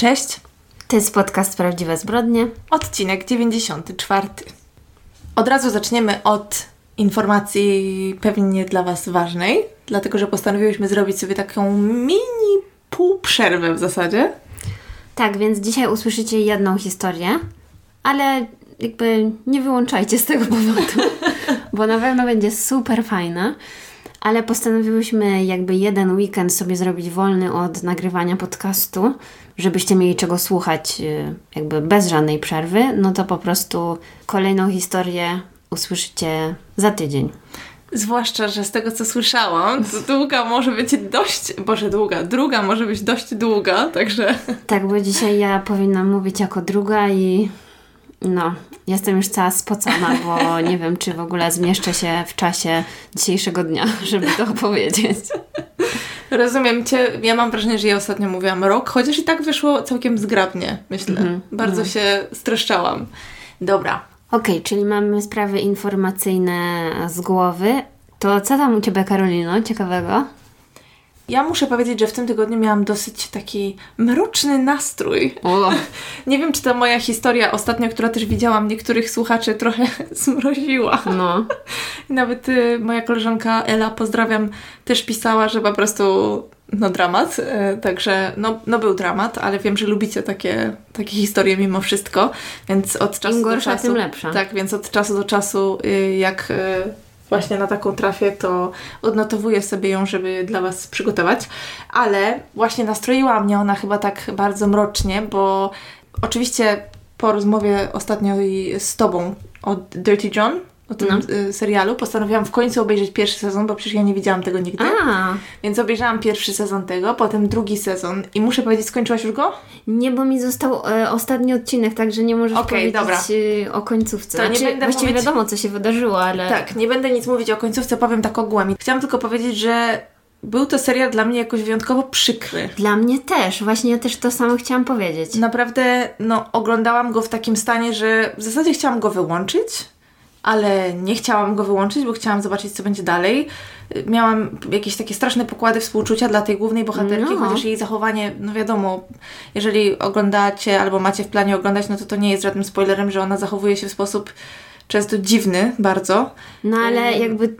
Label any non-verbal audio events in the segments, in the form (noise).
Cześć, To jest podcast Prawdziwe Zbrodnie. odcinek 94. Od razu zaczniemy od informacji pewnie dla Was ważnej, dlatego że postanowiłyśmy zrobić sobie taką mini półprzerwę w zasadzie. Tak, więc dzisiaj usłyszycie jedną historię, ale jakby nie wyłączajcie z tego powodu, (laughs) bo na pewno będzie super fajna. Ale postanowiłyśmy jakby jeden weekend sobie zrobić wolny od nagrywania podcastu, żebyście mieli czego słuchać y, jakby bez żadnej przerwy, no to po prostu kolejną historię usłyszycie za tydzień. Zwłaszcza, że z tego co słyszałam, to długa może być dość, boże długa, druga może być dość długa, także Tak, bo dzisiaj ja powinnam mówić jako druga i no, jestem już cała spocona, bo (laughs) nie wiem, czy w ogóle zmieszczę się w czasie dzisiejszego dnia, (laughs) żeby to opowiedzieć. rozumiem Cię. Ja mam wrażenie, że ja ostatnio mówiłam rok, chociaż i tak wyszło całkiem zgrabnie, myślę. Bardzo się streszczałam. Dobra, Okej, czyli mamy sprawy informacyjne z głowy. To co tam u Ciebie, Karolino, ciekawego? Ja muszę powiedzieć, że w tym tygodniu miałam dosyć taki mroczny nastrój. O, (laughs) Nie wiem, czy ta moja historia ostatnio, która też widziałam niektórych słuchaczy, trochę (laughs) zmroziła. no. (laughs) Nawet y, moja koleżanka Ela, pozdrawiam, też pisała, że po prostu no dramat. Y, także no, no był dramat, ale wiem, że lubicie takie, takie historie mimo wszystko, więc od czasu Im do gorsza, czasu... tym lepsza. Tak, więc od czasu do czasu, y, jak y, właśnie na taką trafię, to odnotowuję sobie ją, żeby dla Was przygotować. Ale właśnie nastroiła mnie ona chyba tak bardzo mrocznie, bo oczywiście po rozmowie ostatniej z Tobą o Dirty John, o tym y, serialu, postanowiłam w końcu obejrzeć pierwszy sezon, bo przecież ja nie widziałam tego nigdy. A, Więc obejrzałam pierwszy sezon tego, potem drugi sezon i muszę powiedzieć, skończyłaś już go? nie, bo mi został e, ostatni odcinek, także nie możesz Okej, powiedzieć dobra. e, o końcówce. To nie Znaczy, będę właściwie mówić- wiadomo, co się wydarzyło, ale... Tak, nie będę nic mówić o końcówce, powiem tak ogółem. Chciałam tylko powiedzieć, że był to serial dla mnie jakoś wyjątkowo przykry. Dla mnie też, właśnie ja też to samo chciałam powiedzieć. Naprawdę, no, oglądałam go w takim stanie, że w zasadzie chciałam go wyłączyć, ale nie chciałam go wyłączyć, bo chciałam zobaczyć, co będzie dalej. Miałam jakieś takie straszne pokłady współczucia dla tej głównej bohaterki, No. chociaż jej zachowanie, no wiadomo, jeżeli oglądacie albo macie w planie oglądać, no to to nie jest żadnym spoilerem, że ona zachowuje się w sposób często dziwny bardzo. No ale jakby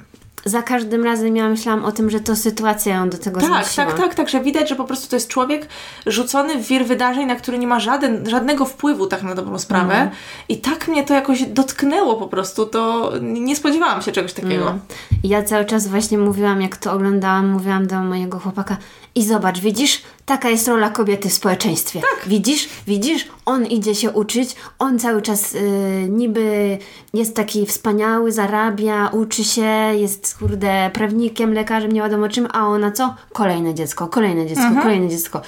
za każdym razem ja myślałam o tym, że to sytuacja ją do tego Tak, zmusiła. tak, tak, tak, że widać, że po prostu to jest człowiek rzucony w wir wydarzeń, na który nie ma żaden, żadnego wpływu tak na dobrą sprawę. Mhm. I tak mnie to jakoś dotknęło po prostu, to nie spodziewałam się czegoś takiego. I Ja cały czas właśnie mówiłam, jak to oglądałam, mówiłam do mojego chłopaka i zobacz, widzisz, taka jest rola kobiety w społeczeństwie. Tak. Widzisz, widzisz, on idzie się uczyć, on cały czas y, niby jest taki wspaniały, zarabia, uczy się, jest kurde prawnikiem, lekarzem, nie wiadomo czym, a ona co? Kolejne dziecko, kolejne dziecko, kolejne dziecko.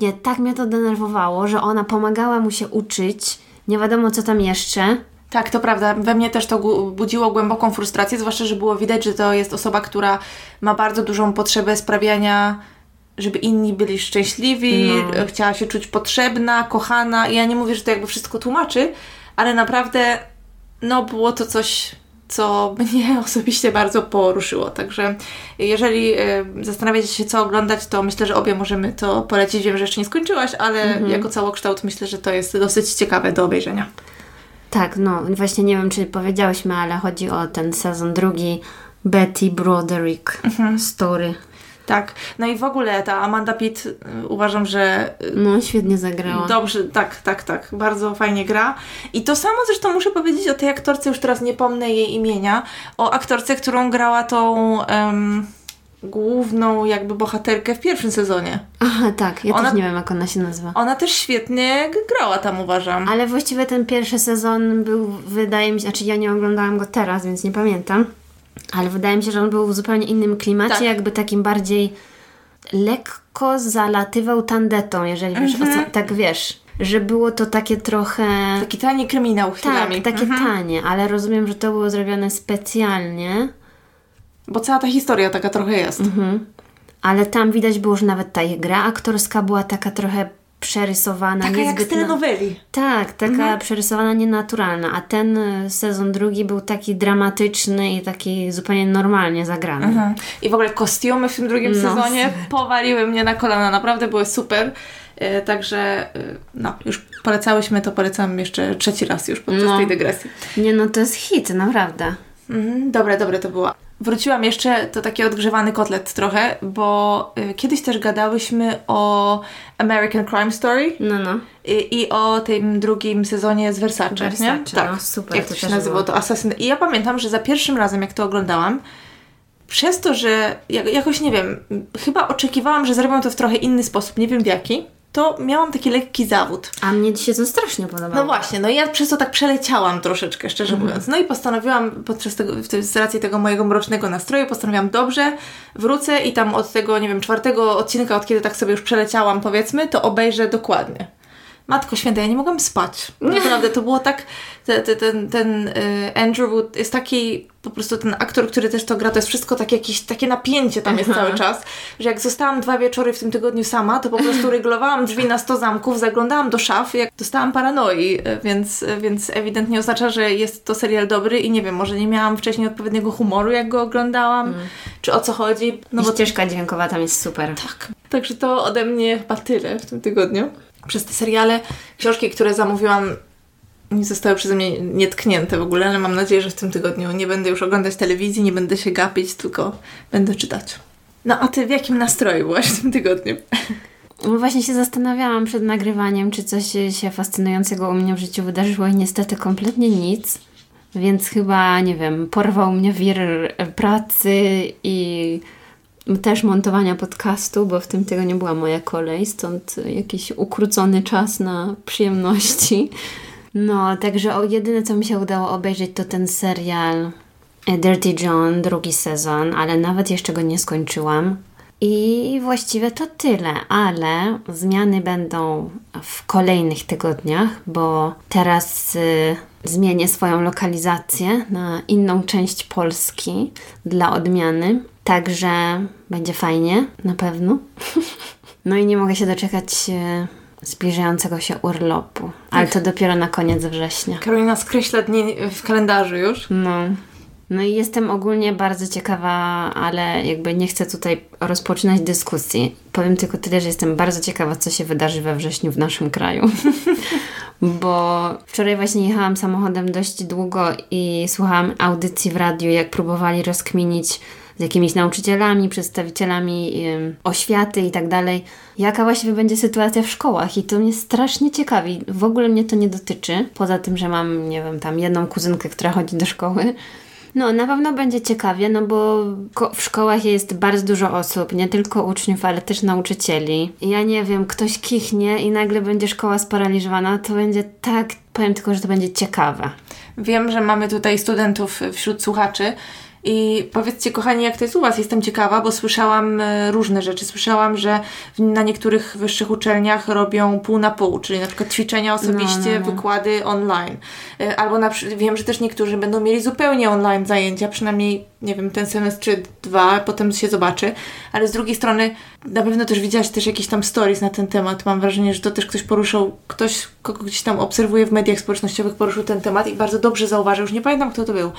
Nie, tak mnie to denerwowało, że ona pomagała mu się uczyć, nie wiadomo co tam jeszcze. Tak, to prawda. We mnie też to budziło głęboką frustrację, zwłaszcza, że było widać, że to jest osoba, która ma bardzo dużą potrzebę sprawiania, żeby inni byli szczęśliwi, No. chciała się czuć potrzebna, kochana. I ja nie mówię, że to jakby wszystko tłumaczy, ale naprawdę, no, było to coś, co mnie (laughs) osobiście bardzo poruszyło. Także jeżeli e, zastanawiacie się, co oglądać, to myślę, że obie możemy to polecić. Wiem, że jeszcze nie skończyłaś, ale jako całokształt myślę, że to jest dosyć ciekawe do obejrzenia. Tak, no właśnie nie wiem, czy powiedziałyśmy, ale chodzi o ten sezon drugi Betty Broderick story. Tak, no i w ogóle ta Amanda Pitt y, uważam, że y, No, świetnie zagrała. dobrze, tak, tak, tak, bardzo fajnie gra. I to samo zresztą muszę powiedzieć o tej aktorce, już teraz nie pomnę jej imienia, o aktorce, którą grała tą em, główną jakby bohaterkę w pierwszym sezonie. Aha, tak, ja Ona- też nie wiem, jak ona się nazywa. Ona też świetnie grała tam, uważam. Ale właściwie ten pierwszy sezon był, wydaje mi się, znaczy ja nie oglądałam go teraz, więc nie pamiętam, ale wydaje mi się, że on był w zupełnie innym klimacie, Tak. jakby takim bardziej lekko zalatywał tandetą, jeżeli wiesz, o co, tak wiesz, że było to takie trochę... Taki tani kryminał Tak, chwilami. takie Mhm. tanie, ale rozumiem, że to było zrobione specjalnie. Bo cała ta historia taka trochę jest. Mhm. Ale tam widać było, że nawet ta gra aktorska była taka trochę przerysowana, Taka jak z telenoweli. Tak, taka przerysowana, nienaturalna. A ten y, sezon drugi był taki dramatyczny i taki zupełnie normalnie zagrany. Mhm. I w ogóle kostiumy w tym drugim No, sezonie super. powaliły mnie na kolana. Naprawdę były super. E, także e, no, już polecałyśmy, to polecam jeszcze trzeci raz już podczas No. tej dygresji. Nie no, to jest hit, naprawdę. Mhm, dobre, dobre to było. Wróciłam jeszcze, to taki odgrzewany kotlet trochę, bo y, kiedyś też gadałyśmy o American Crime Story No, no. i, i o tym drugim sezonie z Versace, Versace, nie? Tak. no, super, Jak to to się nazywało, to Assassin. I ja pamiętam, że za pierwszym razem, jak to oglądałam, przez to, że jak, jakoś, nie wiem, chyba oczekiwałam, że zrobią to w trochę inny sposób, nie wiem w jaki, to miałam taki lekki zawód. A mnie dzisiaj to strasznie podobało. No właśnie, no i ja przez to tak przeleciałam troszeczkę, szczerze Mhm. mówiąc. No i postanowiłam, podczas tego, z racji tego mojego mrocznego nastroju, postanowiłam, dobrze, wrócę i tam od tego, nie wiem, czwartego odcinka, od kiedy tak sobie już przeleciałam, powiedzmy, to obejrzę dokładnie. Matko Święta, ja nie mogłam spać. Naprawdę, to było tak, te, te, ten, ten y, Andrew Wood jest taki, po prostu ten aktor, który też to gra, to jest wszystko takie jakieś, takie napięcie tam jest cały czas, że jak zostałam dwa wieczory w tym tygodniu sama, to po prostu ryglowałam drzwi na 100 zamków, zaglądałam do szaf, jak dostałam paranoi, y, więc, y, więc ewidentnie oznacza, że jest to serial dobry i nie wiem, może nie miałam wcześniej odpowiedniego humoru, jak go oglądałam, czy o co chodzi. No bo ścieżka dźwiękowa tam jest super. Tak. Także to ode mnie chyba tyle w tym tygodniu. Przez te seriale, książki, które zamówiłam, nie zostały przeze mnie nietknięte w ogóle, ale mam nadzieję, że w tym tygodniu nie będę już oglądać telewizji, nie będę się gapić, tylko będę czytać. No a ty w jakim nastroju byłaś w tym tygodniu? No właśnie się zastanawiałam przed nagrywaniem, czy coś się fascynującego u mnie w życiu wydarzyło i niestety kompletnie nic. Więc chyba, nie wiem, porwał mnie wir pracy i też montowania podcastu, bo w tym tygodniu była moja kolej, stąd jakiś ukrócony czas na przyjemności. No, także o, jedyne co mi się udało obejrzeć to ten serial e, Dirty John, drugi sezon, ale nawet jeszcze go nie skończyłam. I właściwie to tyle, ale zmiany będą w kolejnych tygodniach, bo teraz y, zmienię swoją lokalizację na inną część Polski dla odmiany. Także będzie fajnie, na pewno. (laughs) No i nie mogę się doczekać y, zbliżającego się urlopu, ale to dopiero na koniec września. Karolina skreśla dni w kalendarzu już. No. No i jestem ogólnie bardzo ciekawa, ale jakby nie chcę tutaj rozpoczynać dyskusji. Powiem tylko tyle, że jestem bardzo ciekawa, co się wydarzy we wrześniu w naszym kraju. (laughs) Bo wczoraj właśnie jechałam samochodem dość długo i słuchałam audycji w radiu, jak próbowali rozkminić z jakimiś nauczycielami, przedstawicielami oświaty i tak dalej, jaka właściwie będzie sytuacja w szkołach. I to mnie strasznie ciekawi. W ogóle mnie to nie dotyczy. Poza tym, że mam, nie wiem, tam jedną kuzynkę, która chodzi do szkoły. No, na pewno będzie ciekawie, no bo w szkołach jest bardzo dużo osób, nie tylko uczniów, ale też nauczycieli. Ja nie wiem, ktoś kichnie i nagle będzie szkoła sparaliżowana, to będzie tak, powiem tylko, że to będzie ciekawe. Wiem, że mamy tutaj studentów wśród słuchaczy. I powiedzcie, kochani, jak to jest u Was? Jestem ciekawa, bo słyszałam e, różne rzeczy. Słyszałam, że na niektórych wyższych uczelniach robią pół na pół, czyli na przykład ćwiczenia osobiście, no, no. wykłady online. E, Albo na, wiem, że też niektórzy będą mieli zupełnie online zajęcia, przynajmniej, nie wiem, ten semestr czy dwa, potem się zobaczy. Ale z drugiej strony, na pewno też widziałaś też jakieś tam stories na ten temat. Mam wrażenie, że to też ktoś poruszał, ktoś, kogo gdzieś tam obserwuję w mediach społecznościowych, poruszył ten temat i bardzo dobrze zauważył. Już nie pamiętam, kto to był.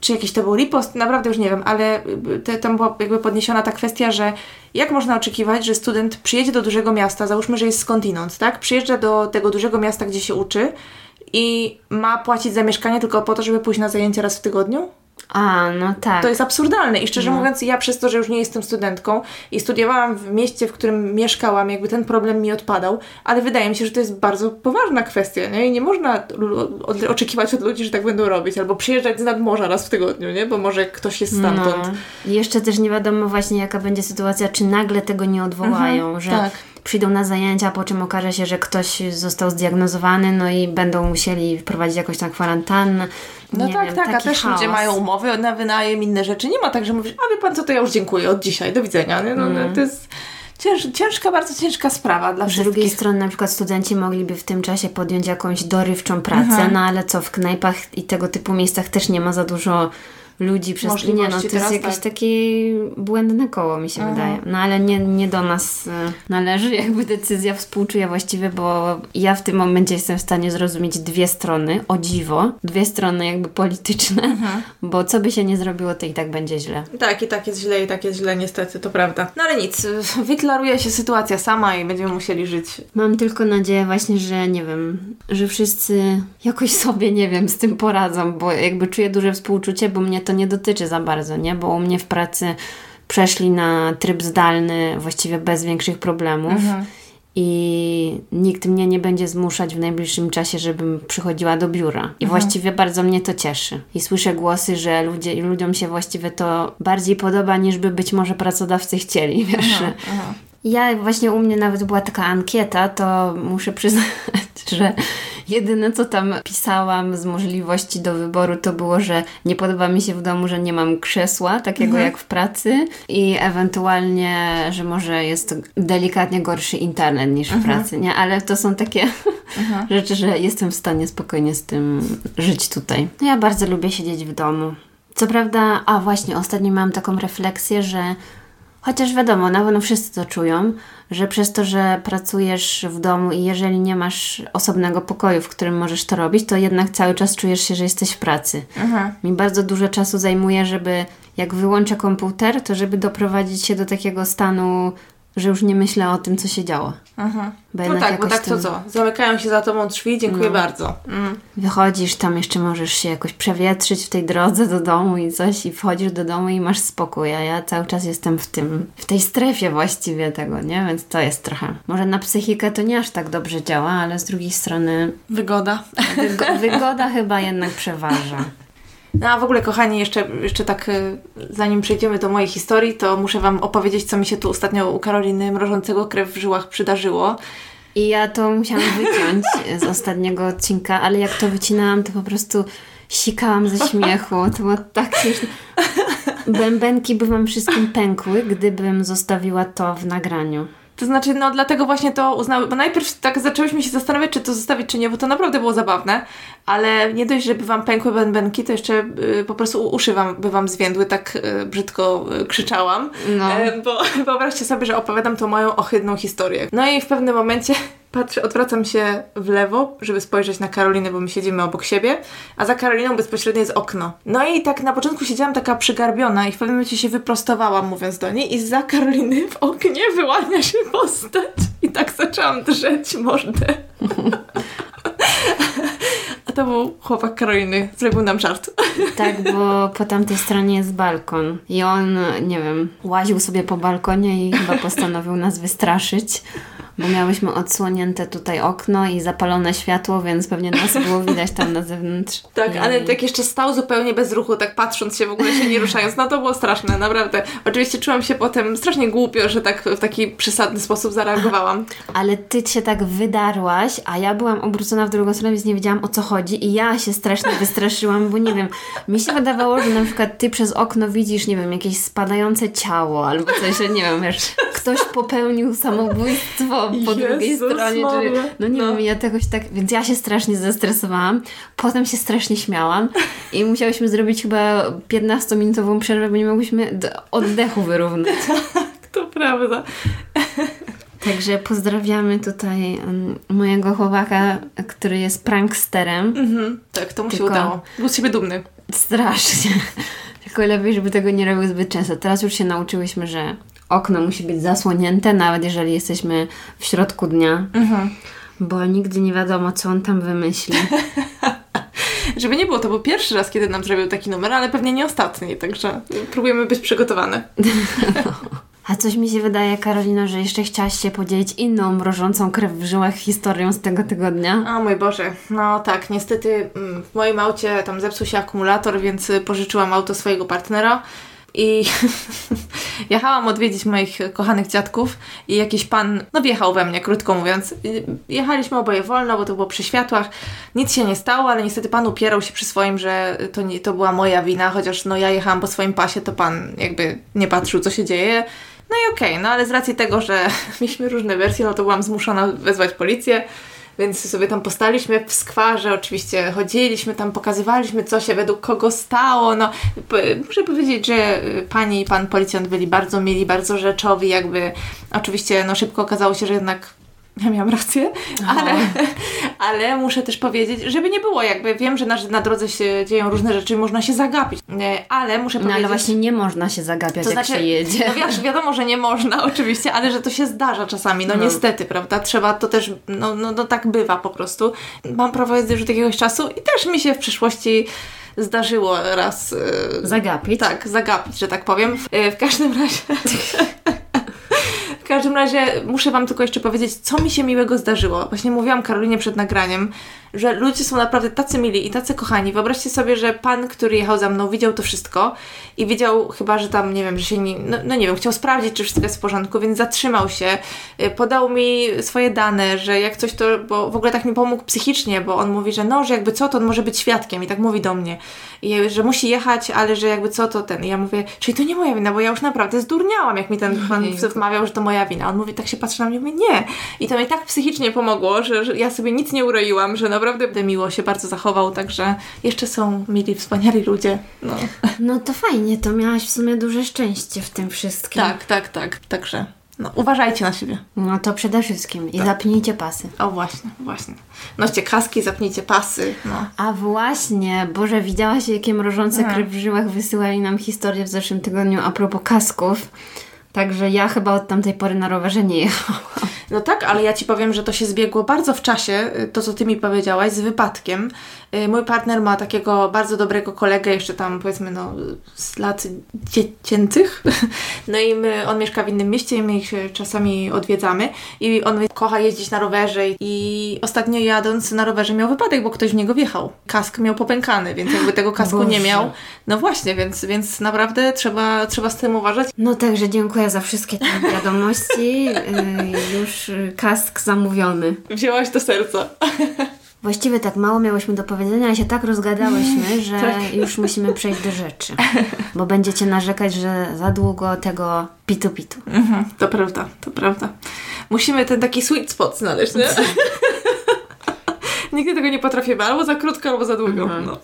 Czy jakiś to był ripost? Naprawdę już nie wiem, ale y, te, tam była jakby podniesiona ta kwestia, że jak można oczekiwać, że student przyjedzie do dużego miasta, załóżmy, że jest skądinąd, tak? Przyjeżdża do tego dużego miasta, gdzie się uczy i ma płacić za mieszkanie tylko po to, żeby pójść na zajęcia raz w tygodniu? A, no tak. To jest absurdalne i szczerze mówiąc, ja przez to, że już nie jestem studentką i studiowałam w mieście, w którym mieszkałam, jakby ten problem mi odpadał, ale wydaje mi się, że to jest bardzo poważna kwestia, nie? I nie można oczekiwać od ludzi, że tak będą robić, albo przyjeżdżać z nadmorza raz w tygodniu, nie? Bo może ktoś jest stamtąd. No. I Jeszcze też nie wiadomo właśnie jaka będzie sytuacja, czy nagle tego nie odwołają, że tak. Przyjdą na zajęcia, po czym okaże się, że ktoś został zdiagnozowany, no i będą musieli wprowadzić jakąś tam kwarantannę. No tak, wiem, tak, a też ludzie chaos. mają umowy na wynajem, inne rzeczy. Nie ma tak, że mówisz, a wie pan co, to ja już dziękuję, od dzisiaj, do widzenia, nie? No, To jest cięż, ciężka, bardzo ciężka sprawa dla Z wszystkich. drugiej strony na przykład studenci mogliby w tym czasie podjąć jakąś dorywczą pracę, Mhm. no ale co, w knajpach i tego typu miejscach też nie ma za dużo ludzi przez... Nie Możliwości no, to jest jakieś tak. takie błędne koło mi się Mhm. wydaje. No ale nie, nie do nas e, należy jakby decyzja współczuję właściwie, bo ja w tym momencie jestem w stanie zrozumieć dwie strony, o dziwo, dwie strony jakby polityczne, Mhm. bo co by się nie zrobiło, to i tak będzie źle. Tak, i tak jest źle, i tak jest źle, niestety, to prawda. No ale nic, (laughs) wyklaruje się sytuacja sama i będziemy musieli żyć. Mam tylko nadzieję właśnie, że nie wiem, że wszyscy jakoś sobie, nie wiem, z tym poradzą, bo jakby czuję duże współczucie, bo mnie to nie dotyczy za bardzo, nie? Bo u mnie w pracy przeszli na tryb zdalny właściwie bez większych problemów. I nikt mnie nie będzie zmuszać w najbliższym czasie, żebym przychodziła do biura. I właściwie bardzo mnie to cieszy. I słyszę głosy, że ludzie, ludziom się właściwie to bardziej podoba, niż by być może pracodawcy chcieli, (laughs) wiesz. że- ja właśnie u mnie nawet była taka ankieta, to muszę (laughs) przyznać, że jedyne co tam pisałam z możliwości do wyboru to było, że nie podoba mi się w domu, że nie mam krzesła takiego jak w pracy i ewentualnie, że może jest delikatnie gorszy internet niż w pracy, nie? Ale to są takie (laughs) rzeczy, że jestem w stanie spokojnie z tym żyć tutaj. Ja bardzo lubię siedzieć w domu. Co prawda, a właśnie ostatnio miałam taką refleksję, że Chociaż wiadomo, na pewno wszyscy to czują, że przez to, że pracujesz w domu i jeżeli nie masz osobnego pokoju, w którym możesz to robić, to jednak cały czas czujesz się, że jesteś w pracy. Mi bardzo dużo czasu zajmuje, żeby jak wyłączę komputer, to żeby doprowadzić się do takiego stanu, że już nie myślę o tym, co się działo. Bo No tak, bo tak to co? Zamykają się za tobą drzwi, dziękuję bardzo. Mm. Wychodzisz, tam jeszcze możesz się jakoś przewietrzyć w tej drodze do domu i coś i wchodzisz do domu i masz spokój, a ja cały czas jestem w tym, w tej strefie właściwie tego, nie? Więc to jest trochę, może na psychikę to nie aż tak dobrze działa, ale z drugiej strony Wygoda. wygo- wygoda chyba jednak przeważa. No a w ogóle, kochani, jeszcze, jeszcze tak, y, zanim przejdziemy do mojej historii, to muszę Wam opowiedzieć, co mi się tu ostatnio u Karoliny mrożącego krew w żyłach przydarzyło. I ja to musiałam wyciąć (laughs) z ostatniego odcinka, ale jak to wycinałam, to po prostu sikałam ze śmiechu. To było tak śmieszne. Bębenki by wam wszystkim pękły, gdybym zostawiła to w nagraniu. To znaczy, no dlatego właśnie to uznały, bo najpierw tak zaczęłyśmy się zastanawiać, czy to zostawić, czy nie, bo to naprawdę było zabawne, ale nie dość, żeby Wam pękły bębenki, to jeszcze y, po prostu uszy wam, by Wam zwiędły, tak y, brzydko y, krzyczałam, No. e, bo (laughs) wyobraźcie sobie, że opowiadam tą moją ohydną historię. No i w pewnym momencie (laughs) patrzę, odwracam się w lewo, żeby spojrzeć na Karolinę, bo my siedzimy obok siebie, a za Karoliną bezpośrednio jest okno. No i tak na początku siedziałam taka przygarbiona i w pewnym momencie się wyprostowałam, mówiąc do niej i za Karoliny w oknie wyłania się postać i tak zaczęłam drzeć mordę. (laughs) To był chłopak Karoliny, zrobił nam żart. (laughs) Tak, bo po tamtej stronie jest balkon. I on, nie wiem, łaził sobie po balkonie i chyba postanowił nas wystraszyć. Bo miałyśmy odsłonięte tutaj okno i zapalone światło, więc pewnie nas było widać tam na zewnątrz. (laughs) Tak, ale tak jeszcze stał zupełnie bez ruchu, tak patrząc się, w ogóle się nie ruszając. No to było straszne, naprawdę. Oczywiście czułam się potem strasznie głupio, że tak w taki przesadny sposób zareagowałam. (laughs) Ale ty się tak wydarłaś, a ja byłam obrócona w drugą stronę, więc nie wiedziałam o co chodzi i ja się strasznie wystraszyłam, bo nie wiem, mi się wydawało, że na przykład ty przez okno widzisz, nie wiem, jakieś spadające ciało albo coś, że nie wiem, wiesz, ktoś popełnił samobójstwo po drugiej Jezus stronie, czy, Maria. no nie No. wiem, ja tegoś tak, więc ja się strasznie zestresowałam, potem się strasznie śmiałam i musiałyśmy zrobić chyba 15-minutową przerwę, bo nie mogłyśmy oddechu wyrównać. (laughs) To prawda. Także pozdrawiamy tutaj um, mojego chłopaka, który jest pranksterem. Mhm. Tak, to mu się Tylko- udało. Był z siebie dumny. Strasznie. Tylko lepiej, żeby tego nie robił zbyt często. Teraz już się nauczyłyśmy, że okno musi być zasłonięte, nawet jeżeli jesteśmy w środku dnia, Mhm. bo nigdy nie wiadomo, co on tam wymyśli. (laughs) Żeby nie było, to był pierwszy raz, kiedy nam zrobił taki numer, ale pewnie nie ostatni, także próbujemy być przygotowane. (laughs) (laughs) A coś mi się wydaje, Karolina, że jeszcze chciałaś się podzielić inną mrożącą krew w żyłach historią z tego tygodnia. O mój Boże, no tak, niestety mm, w moim aucie tam zepsuł się akumulator, więc pożyczyłam auto swojego partnera i (laughs) jechałam odwiedzić moich kochanych dziadków i jakiś pan, no wjechał we mnie, krótko mówiąc. Jechaliśmy oboje wolno, bo to było przy światłach. Nic się nie stało, ale niestety pan upierał się przy swoim, że to, nie, to była moja wina, chociaż no ja jechałam po swoim pasie, to pan jakby nie patrzył, co się dzieje. No i okej, no ale z racji tego, że (laughs) mieliśmy różne wersje, no to byłam zmuszona wezwać policję. Więc sobie tam postaliśmy w skwarze, oczywiście chodziliśmy tam, pokazywaliśmy, co się według kogo stało. No, muszę powiedzieć, że y, pani i pan policjant byli bardzo mili, bardzo rzeczowi, jakby oczywiście no, szybko okazało się, że jednak ja miałam rację, ale, ale muszę też powiedzieć, żeby nie było jakby, wiem, że na, na drodze się dzieją różne rzeczy, można się zagapić, ale muszę no, powiedzieć... ale właśnie nie można się zagapiać, to jak znaczy, się jedzie. No wiesz, wiadomo, że nie można (laughs) oczywiście, ale że to się zdarza czasami, no, no. niestety, prawda, trzeba to też, no, no, no tak bywa po prostu. Mam prawo jazdy już od jakiegoś czasu i też mi się w przyszłości zdarzyło raz... Yy, zagapić? Tak, zagapić, że tak powiem. Yy, w każdym razie... (laughs) Każdym razie muszę Wam tylko jeszcze powiedzieć, co mi się miłego zdarzyło. Właśnie mówiłam Karolinie przed nagraniem, że ludzie są naprawdę tacy mili i tacy kochani. Wyobraźcie sobie, że pan, który jechał za mną, widział to wszystko i widział chyba, że tam, nie wiem, że się nie, no, no nie wiem, chciał sprawdzić, czy wszystko jest w porządku, więc zatrzymał się, y, podał mi swoje dane, że jak coś to, bo w ogóle tak mi pomógł psychicznie, bo on mówi, że no, że jakby co, to on może być świadkiem i tak mówi do mnie, I, że musi jechać, ale że jakby co, to ten. I ja mówię, czyli to nie moja wina, bo ja już naprawdę zdurniałam, jak mi ten pan wmawiał, że to moja wina. On mówi, tak się patrzy na mnie, mówię, nie. I to mi tak psychicznie pomogło, że, że ja sobie nic nie uroiłam, że naprawdę miło się bardzo zachował, także jeszcze są mili, wspaniali ludzie. No, no to fajnie, to miałaś w sumie duże szczęście w tym wszystkim. Tak, tak, tak, także no, uważajcie na siebie. No to przede wszystkim i tak. zapnijcie pasy. O właśnie, właśnie. Noście kaski, zapnijcie pasy. No. A właśnie, Boże, widziałaś jakie mrożące krew w żyłach wysyłali nam historię w zeszłym tygodniu a propos kasków. Także ja chyba od tamtej pory na rowerze nie jechałam. No tak, ale ja Ci powiem, że to się zbiegło bardzo w czasie, y, to co Ty mi powiedziałaś, z wypadkiem. Y, mój partner ma takiego bardzo dobrego kolegę, jeszcze tam powiedzmy no, z lat dziecięcych. (laughs) No i my, on mieszka w innym mieście i my ich czasami odwiedzamy. I on kocha jeździć na rowerze i ostatnio jadąc na rowerze miał wypadek, bo ktoś w niego wjechał. Kask miał popękany, więc jakby tego kasku Boże. nie miał. No właśnie, więc, więc naprawdę trzeba, trzeba z tym uważać. No także dziękuję za wszystkie te wiadomości. Y, już kask zamówiony. Wzięłaś do serca. Właściwie tak mało miałyśmy do powiedzenia, ale się tak rozgadałyśmy, (laughs) że tak. już musimy przejść do rzeczy. Bo będziecie narzekać, że za długo tego pitu-pitu. Mhm, to prawda, to prawda. Musimy ten taki sweet spot znaleźć, nie? (laughs) Nigdy tego nie potrafię, albo za krótko, albo za długo. Mhm. No.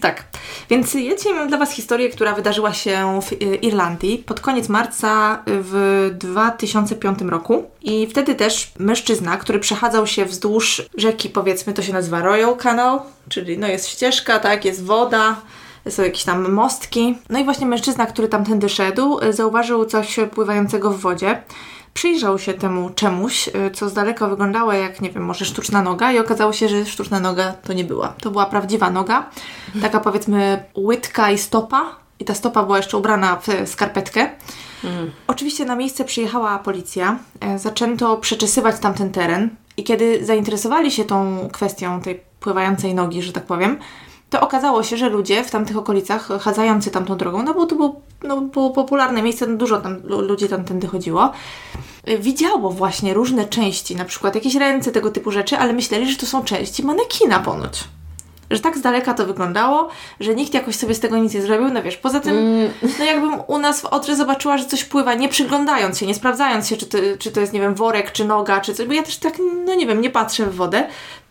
Tak. Więc ja dzisiaj mam dla Was historię, która wydarzyła się w y, Irlandii pod koniec marca w 2005 roku. I wtedy też mężczyzna, który przechadzał się wzdłuż rzeki, powiedzmy, to się nazywa Royal Canal, czyli no jest ścieżka, tak, jest woda, są jakieś tam mostki. No i właśnie mężczyzna, który tamtędy szedł, zauważył coś pływającego w wodzie przyjrzał się temu czemuś, y, co z daleka wyglądało jak, nie wiem, może sztuczna noga i okazało się, że sztuczna noga to nie była. To była prawdziwa noga, taka powiedzmy łydka i stopa i ta stopa była jeszcze ubrana w skarpetkę. Mm. Oczywiście na miejsce przyjechała policja, e, zaczęto przeczesywać tamten teren i kiedy zainteresowali się tą kwestią tej pływającej nogi, że tak powiem, to okazało się, że ludzie w tamtych okolicach, chadzający tamtą drogą, no bo to było, no, było popularne miejsce, no dużo tam ludzi tam tędy chodziło, widziało właśnie różne części, na przykład jakieś ręce, tego typu rzeczy, ale myśleli, że to są części manekina ponoć. Że tak z daleka to wyglądało, że nikt jakoś sobie z tego nic nie zrobił. No wiesz, poza tym, mm. no jakbym u nas w Odrze zobaczyła, że coś pływa, nie przyglądając się, nie sprawdzając się, czy to, czy to jest, nie wiem, worek, czy noga, czy coś, bo ja też tak, no nie wiem, nie patrzę w wodę,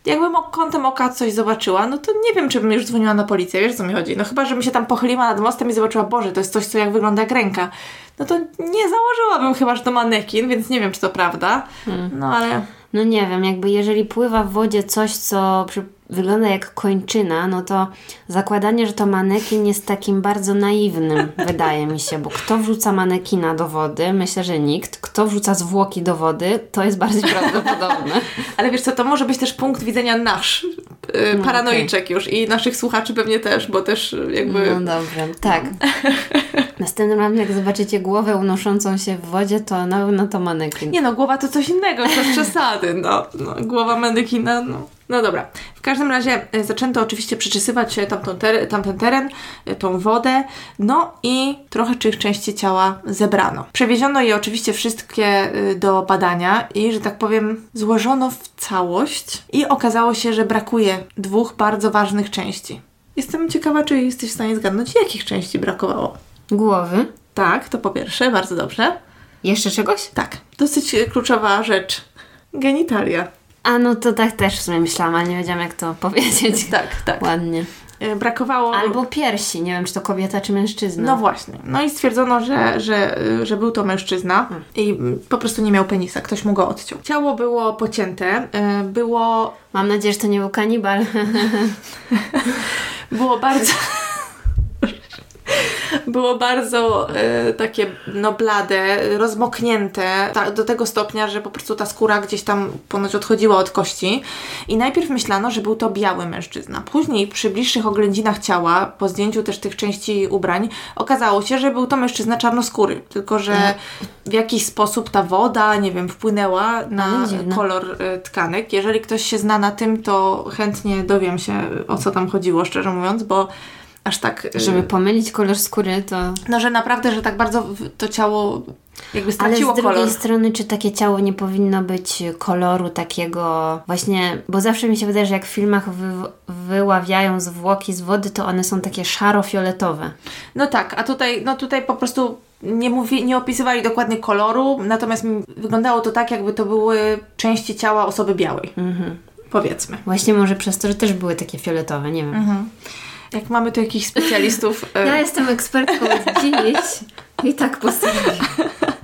jakbym kątem oka coś zobaczyła, no to nie wiem, czy bym już dzwoniła na policję, wiesz co mi chodzi? No chyba, żebym się tam pochyliła nad mostem i zobaczyła, Boże, to jest coś, co jak wygląda jak ręka. No to nie założyłabym chyba, że to manekin, więc nie wiem, czy to prawda. Hmm. No ale... No nie wiem, jakby jeżeli pływa w wodzie coś, co przy wygląda jak kończyna, no to zakładanie, że to manekin jest takim bardzo naiwnym, (laughs) wydaje mi się, bo kto wrzuca manekina do wody? Myślę, że nikt. Kto wrzuca zwłoki do wody? To jest bardziej (laughs) prawdopodobne. Ale wiesz co, to może być też punkt widzenia nasz, yy, no, paranoiczek okay. już i naszych słuchaczy pewnie też, bo też jakby... No dobrze, tak. (laughs) Następnym razem jak zobaczycie głowę unoszącą się w wodzie, to no, no to manekin. Nie no, głowa to coś innego, to przesady, no, no. Głowa manekina, no. No dobra. W każdym razie e, zaczęto oczywiście przeczesywać tamtą ter tamten teren, e, tą wodę, no i trochę tych części ciała zebrano. Przewieziono je oczywiście wszystkie e, do badania i, że tak powiem, złożono w całość i okazało się, że brakuje dwóch bardzo ważnych części. Jestem ciekawa, czy jesteś w stanie zgadnąć, jakich części brakowało. Głowy? Tak, to po pierwsze, bardzo dobrze. Jeszcze czegoś? Tak, dosyć kluczowa rzecz. Genitalia. A no to tak też w sumie myślałam, ale nie wiedziałam jak to powiedzieć. (laughs) Tak, tak. Ładnie. E, Brakowało... Albo piersi, nie wiem czy to kobieta czy mężczyzna. No właśnie. No i stwierdzono, że, że, y, że był to mężczyzna i mm, po prostu nie miał penisa. Ktoś mu go odciął. Ciało było pocięte. y, Było, Mam nadzieję, że to nie był kanibal. (laughs) było bardzo... (laughs) Było bardzo e, takie no blade, rozmoknięte, ta, do tego stopnia, że po prostu ta skóra gdzieś tam ponoć odchodziła od kości. I najpierw myślano, że był to biały mężczyzna. Później przy bliższych oględzinach ciała, po zdjęciu też tych części ubrań, okazało się, że był to mężczyzna czarnoskóry. Tylko, że w jakiś sposób ta woda, nie wiem, wpłynęła na dziwne. kolor e, tkanek. Jeżeli ktoś się zna na tym, to chętnie dowiem się, o co tam chodziło, szczerze mówiąc, bo aż tak... e, Żeby pomylić kolor skóry, to... no, że naprawdę, że tak bardzo to ciało jakby Ale straciło z drugiej kolor. strony, czy takie ciało nie powinno być koloru takiego właśnie, bo zawsze mi się wydaje, że jak w filmach wy, wyławiają zwłoki z wody, to one są takie szaro-fioletowe. No tak, a tutaj, no tutaj po prostu nie, mówi, nie opisywali dokładnie koloru, natomiast mi wyglądało to tak, jakby to były części ciała osoby białej. Mhm. Powiedzmy. Właśnie może przez to, że też były takie fioletowe, nie wiem. Mhm. Jak mamy tu jakichś specjalistów. (laughs) e, Ja jestem ekspertką od dziś i tak postanowiłam. (laughs)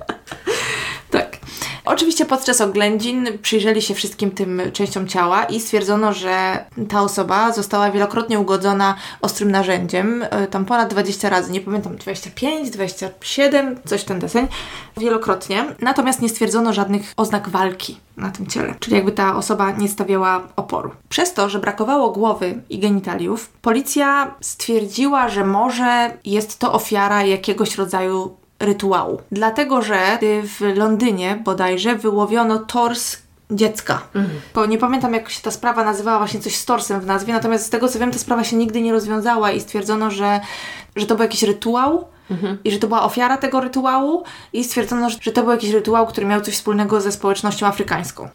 Oczywiście podczas oględzin przyjrzeli się wszystkim tym częściom ciała i stwierdzono, że ta osoba została wielokrotnie ugodzona ostrym narzędziem, e, tam ponad 20 razy, nie pamiętam, 25, 27, coś ten deseń, wielokrotnie. Natomiast nie stwierdzono żadnych oznak walki na tym ciele, czyli jakby ta osoba nie stawiała oporu. Przez to, że brakowało głowy i genitaliów, policja stwierdziła, że może jest to ofiara jakiegoś rodzaju rytuału. Dlatego, że w Londynie bodajże wyłowiono tors dziecka. Bo nie pamiętam, jak się ta sprawa nazywała, właśnie coś z torsem w nazwie, natomiast z tego co wiem, ta sprawa się nigdy nie rozwiązała i stwierdzono, że, że to był jakiś rytuał i że to była ofiara tego rytuału i stwierdzono, że- że to był jakiś rytuał, który miał coś wspólnego ze społecznością afrykańską.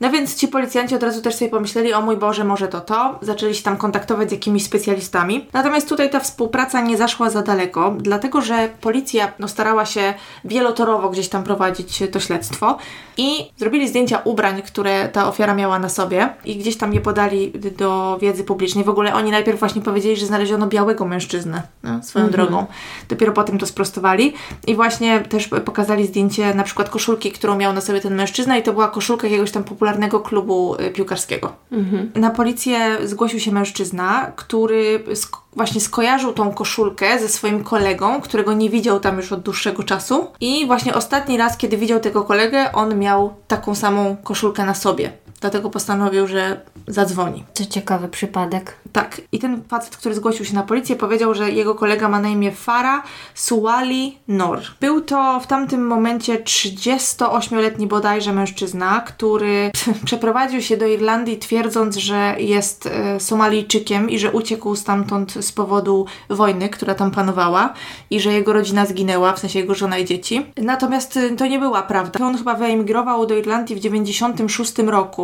No więc ci policjanci od razu też sobie pomyśleli, o mój Boże, może to to. Zaczęli się tam kontaktować z jakimiś specjalistami. Natomiast tutaj ta współpraca nie zaszła za daleko, dlatego że policja no, starała się wielotorowo gdzieś tam prowadzić to śledztwo i zrobili zdjęcia ubrań, które ta ofiara miała na sobie i gdzieś tam je podali do wiedzy publicznej. W ogóle oni najpierw właśnie powiedzieli, że znaleziono białego mężczyznę no, swoją drogą. Dopiero potem to sprostowali i właśnie też pokazali zdjęcie na przykład koszulki, którą miał na sobie ten mężczyzna i to była koszulka jakiegoś tam popularnego klubu y, piłkarskiego. Na policję zgłosił się mężczyzna, który sk- właśnie skojarzył tą koszulkę ze swoim kolegą, którego nie widział tam już od dłuższego czasu i właśnie ostatni raz, kiedy widział tego kolegę, on miał taką samą koszulkę na sobie. Dlatego postanowił, że zadzwoni. To ciekawy przypadek. Tak. I ten facet, który zgłosił się na policję, powiedział, że jego kolega ma na imię Farah Suwali Nor. Był to w tamtym momencie 38-letni bodajże mężczyzna, który (laughs) przeprowadził się do Irlandii twierdząc, że jest e, Somalijczykiem i że uciekł stamtąd z powodu wojny, która tam panowała i że jego rodzina zginęła, w sensie jego żona i dzieci. Natomiast e, to nie była prawda. On chyba wyemigrował do Irlandii w 96 roku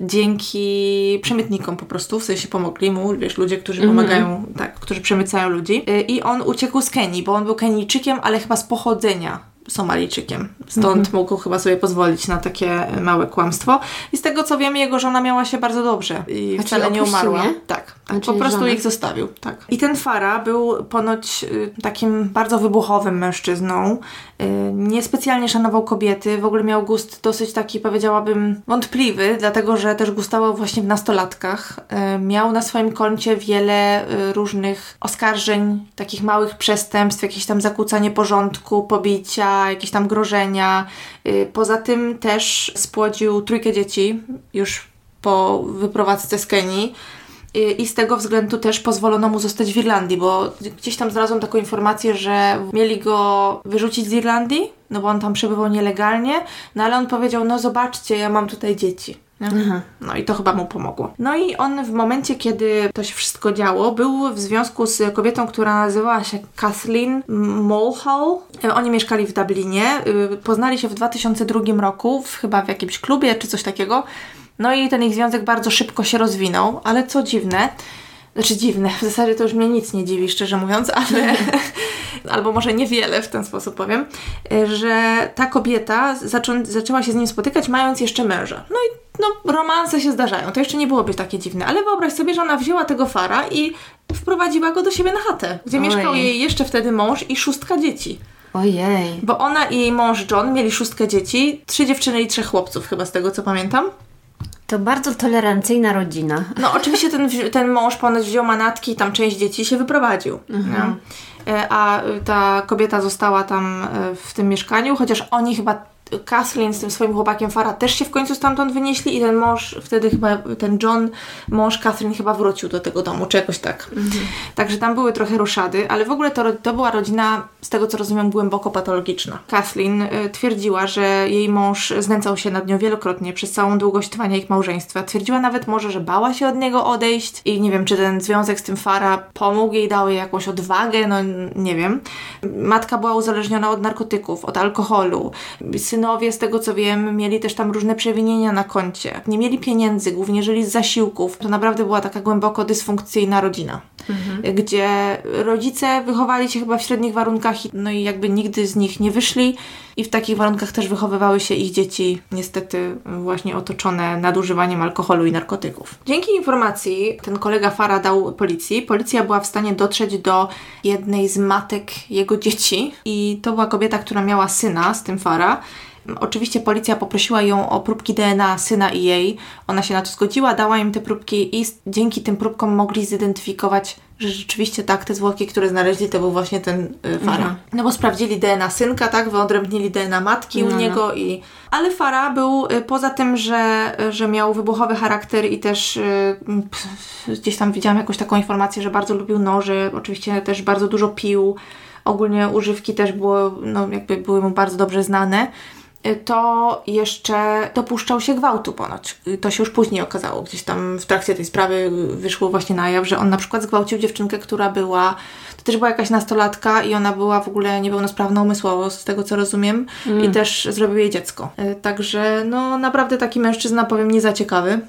dzięki przemytnikom po prostu, w sensie pomogli mu, wiesz, ludzie, którzy pomagają, tak, którzy przemycają ludzi. Y, I on uciekł z Kenii, bo on był Kenijczykiem, ale chyba z pochodzenia Somalijczykiem. Stąd mógł chyba sobie pozwolić na takie małe kłamstwo. I z tego co wiem, jego żona miała się bardzo dobrze i A wcale nie umarła. Tak, A po prostu żonę? ich zostawił. Tak. I ten Fara był ponoć y, takim bardzo wybuchowym mężczyzną. Y, niespecjalnie szanował kobiety, w ogóle miał gust dosyć taki, powiedziałabym, wątpliwy, dlatego że też gustował właśnie w nastolatkach. Y, miał na swoim koncie wiele różnych oskarżeń, takich małych przestępstw, jakieś tam zakłócanie porządku, pobicia, jakieś tam grożenia. Poza tym też spłodził trójkę dzieci już po wyprowadzce z Kenii. I- I z tego względu też pozwolono mu zostać w Irlandii, bo gdzieś tam znalazłam taką informację, że mieli go wyrzucić z Irlandii, no bo on tam przebywał nielegalnie, no ale on powiedział, no zobaczcie, ja mam tutaj dzieci. Nie? No i to chyba mu pomogło. No i on w momencie, kiedy to się wszystko działo, był w związku z kobietą, która nazywała się Kathleen Mulhall. E, Oni mieszkali w Dublinie, y, poznali się w 2002 roku, w, chyba w jakimś klubie czy coś takiego. No i ten ich związek bardzo szybko się rozwinął, ale co dziwne, znaczy dziwne, w zasadzie to już mnie nic nie dziwi, szczerze mówiąc, ale (laughs) albo może niewiele w ten sposób powiem, że ta kobieta zaczą, zaczęła się z nim spotykać mając jeszcze męża. No i no, romanse się zdarzają, to jeszcze nie byłoby takie dziwne, ale wyobraź sobie, że ona wzięła tego fara i wprowadziła go do siebie na chatę, gdzie Oj. mieszkał jej jeszcze wtedy mąż i szóstka dzieci. Ojej. Bo ona i jej mąż John mieli szóstkę dzieci, trzy dziewczyny i trzech chłopców, chyba z tego co pamiętam. To bardzo tolerancyjna rodzina. No oczywiście ten, ten mąż ponoć wziął manatki i tam część dzieci się wyprowadził. Mhm. E, a ta kobieta została tam e, w tym mieszkaniu, chociaż oni chyba Kathleen z tym swoim chłopakiem Fara też się w końcu stamtąd wynieśli i ten mąż, wtedy chyba ten John, mąż Kathleen chyba wrócił do tego domu, czy jakoś tak. Mhm. Także tam były trochę ruszady, ale w ogóle to, to była rodzina, z tego co rozumiem, głęboko patologiczna. Kathleen y, twierdziła, że jej mąż znęcał się nad nią wielokrotnie przez całą długość trwania ich małżeństwa. Twierdziła nawet może, że bała się od niego odejść i nie wiem, czy ten związek z tym Fara pomógł jej, dał jej jakąś odwagę, no nie wiem. Matka była uzależniona od narkotyków, od alkoholu. Syn synowie, z tego co wiem, mieli też tam różne przewinienia na koncie. Nie mieli pieniędzy, głównie żyli z zasiłków. To naprawdę była taka głęboko dysfunkcyjna rodzina, mhm. gdzie rodzice wychowali się chyba w średnich warunkach, no i jakby nigdy z nich nie wyszli i w takich warunkach też wychowywały się ich dzieci, niestety właśnie otoczone nadużywaniem alkoholu i narkotyków. Dzięki informacji ten kolega Fara dał policji. Policja była w stanie dotrzeć do jednej z matek jego dzieci i to była kobieta, która miała syna z tym Fara Oczywiście policja poprosiła ją o próbki DNA syna i jej. Ona się na to zgodziła, dała im te próbki i dzięki tym próbkom mogli zidentyfikować, że rzeczywiście tak, te zwłoki, które znaleźli, to był właśnie ten y, Fara. Mhm. No bo sprawdzili DNA synka, tak, wyodrębnili DNA matki no, u no. niego no. i... Ale Fara był, y, poza tym, że, że miał wybuchowy charakter i też y, pff, gdzieś tam widziałam jakąś taką informację, że bardzo lubił noże, oczywiście też bardzo dużo pił, ogólnie używki też było, no jakby były mu bardzo dobrze znane to jeszcze dopuszczał się gwałtu ponoć. To się już później okazało. Gdzieś tam w trakcie tej sprawy wyszło właśnie na jaw, że on na przykład zgwałcił dziewczynkę, która była, to też była jakaś nastolatka i ona była w ogóle niepełnosprawna umysłowo, z tego co rozumiem, mm. i też zrobił jej dziecko. E, także no naprawdę taki mężczyzna, powiem, nie za ciekawy.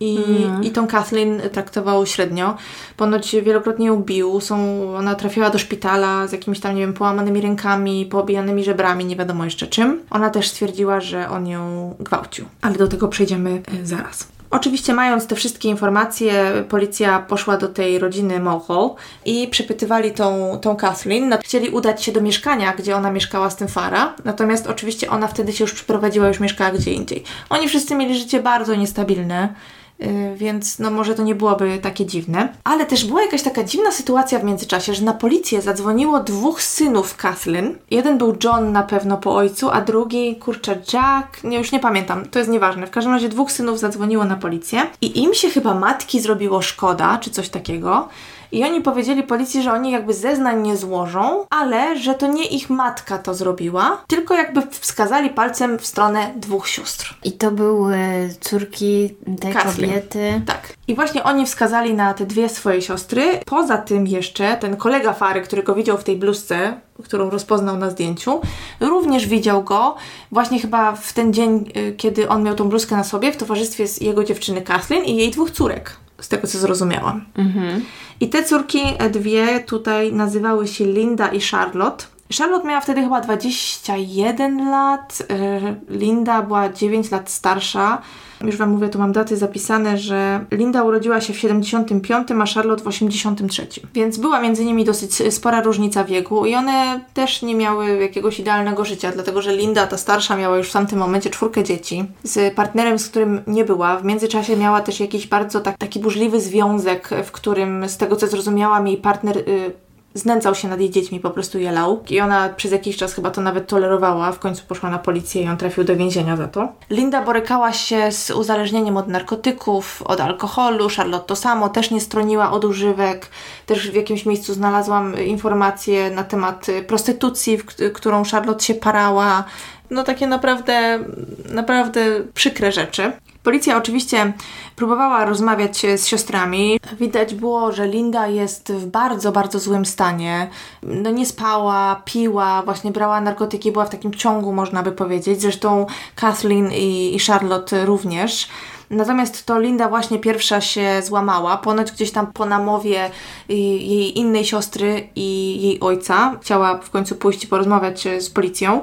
I, mm. I tą Kathleen traktował średnio. Ponoć wielokrotnie ją bił. Są, ona trafiła do szpitala z jakimiś tam, nie wiem, połamanymi rękami, poobijanymi żebrami, nie wiadomo jeszcze czym. Ona też stwierdziła, że on ją gwałcił. Ale do tego przejdziemy e, zaraz. Oczywiście, mając te wszystkie informacje, policja poszła do tej rodziny Mulhall i przepytywali tą, tą Kathleen. No, chcieli udać się do mieszkania, gdzie ona mieszkała z tym Fara, natomiast oczywiście ona wtedy się już przeprowadziła, już mieszkała gdzie indziej. Oni wszyscy mieli życie bardzo niestabilne. Y, więc no może to nie byłoby takie dziwne. Ale też była jakaś taka dziwna sytuacja w międzyczasie, że na policję zadzwoniło dwóch synów Kathleen. Jeden był John na pewno po ojcu, a drugi, kurczę, Jack, nie, już nie pamiętam, to jest nieważne. W każdym razie dwóch synów zadzwoniło na policję i im się chyba matki zrobiło szkoda, czy coś takiego. I oni powiedzieli policji, że oni jakby zeznań nie złożą, ale że to nie ich matka to zrobiła, tylko jakby wskazali palcem w stronę dwóch sióstr. I to były córki tej Kathleen. kobiety. Tak. I właśnie oni wskazali na te dwie swoje siostry. Poza tym jeszcze ten kolega Fary, który go widział w tej bluzce, którą rozpoznał na zdjęciu, również widział go właśnie chyba w ten dzień, y, kiedy on miał tą bluzkę na sobie, w towarzystwie z jego dziewczyny Kathleen i jej dwóch córek z tego co zrozumiałam. Mhm. I te córki e, dwie tutaj nazywały się Linda i Charlotte. Charlotte miała wtedy chyba 21 lat, e, Linda była 9 lat starsza. Już Wam mówię, tu mam daty zapisane, że Linda urodziła się w 75, a Charlotte w 83. Więc była między nimi dosyć spora różnica wieku i one też nie miały jakiegoś idealnego życia, dlatego że Linda, ta starsza, miała już w tamtym momencie czwórkę dzieci z partnerem, z którym nie była. W międzyczasie miała też jakiś bardzo tak, taki burzliwy związek, w którym z tego co zrozumiałam, jej partner. Y, znęcał się nad jej dziećmi, po prostu je lał. I ona przez jakiś czas chyba to nawet tolerowała, w końcu poszła na policję i on trafił do więzienia za to. Linda borykała się z uzależnieniem od narkotyków, od alkoholu, Charlotte to samo, też nie stroniła od używek. Też w jakimś miejscu znalazłam informacje na temat prostytucji, w którą Charlotte się parała. No takie naprawdę, naprawdę przykre rzeczy. Policja oczywiście próbowała rozmawiać z siostrami. Widać było, że Linda jest w bardzo, bardzo złym stanie. No nie spała, piła, właśnie brała narkotyki, była w takim ciągu, można by powiedzieć. Zresztą Kathleen i, i Charlotte również. Natomiast to Linda właśnie pierwsza się złamała. Ponoć gdzieś tam po namowie jej innej siostry i jej ojca chciała w końcu pójść i porozmawiać z policją.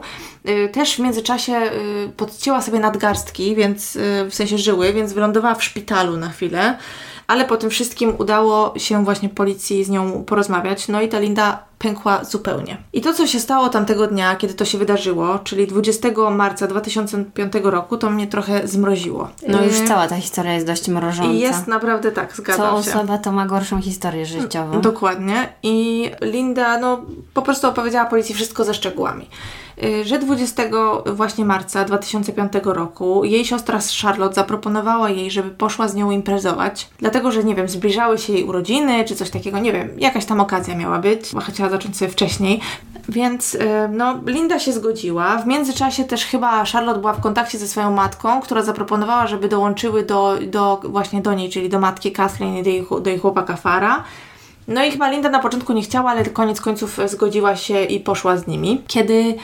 Y, też w międzyczasie y, podcięła sobie nadgarstki, więc y, w sensie żyły, więc wylądowała w szpitalu na chwilę ale po tym wszystkim udało się właśnie policji z nią porozmawiać, no i ta Linda pękła zupełnie. I to, co się stało tamtego dnia, kiedy to się wydarzyło, czyli 20 marca 2005 roku, to mnie trochę zmroziło. No już y, cała ta historia jest dość mrożąca. I jest naprawdę tak, zgadzam Co się. Co osoba to ma gorszą historię życiową. Dokładnie. I Linda, no po prostu opowiedziała policji wszystko ze szczegółami. Y, że 20 właśnie marca 2005 roku jej siostra Charlotte zaproponowała jej, żeby poszła z nią imprezować, dlatego że nie wiem, zbliżały się jej urodziny czy coś takiego, nie wiem, jakaś tam okazja miała być, bo chciała zacząć sobie wcześniej. Więc y, no, Linda się zgodziła. W międzyczasie też chyba Charlotte była w kontakcie ze swoją matką, która zaproponowała, żeby dołączyły do, do właśnie do niej, czyli do matki Kathleen i do jej, do jej chłopaka Fara. No i chyba Linda na początku nie chciała, ale koniec końców zgodziła się i poszła z nimi. Kiedy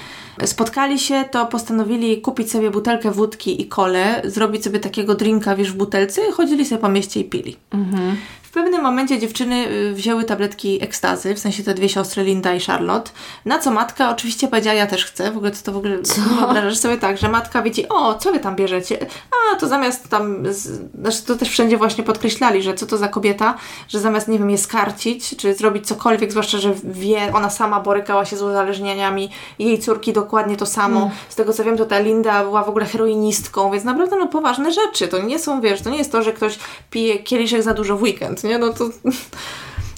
spotkali się, to postanowili kupić sobie butelkę wódki i kole, zrobić sobie takiego drinka, wiesz, w butelce i chodzili sobie po mieście i pili. Mhm pewnym momencie dziewczyny y, wzięły tabletki ekstazy, w sensie te dwie siostry, Linda i Charlotte, na co matka oczywiście powiedziała, ja też chcę, w ogóle to, to w ogóle co? wyobrażasz sobie tak, że matka widzi, o, co wy tam bierzecie? A, to zamiast tam, znaczy to też wszędzie właśnie podkreślali, że co to za kobieta, że zamiast, nie wiem, je skarcić, czy zrobić cokolwiek, zwłaszcza, że wie, ona sama borykała się z uzależnieniami, jej córki dokładnie to samo. Mm. Z tego co wiem, to ta Linda była w ogóle heroinistką, więc naprawdę no poważne rzeczy, to nie są, wiesz, to nie jest to, że ktoś pije kieliszek za dużo w weekend, nie? No to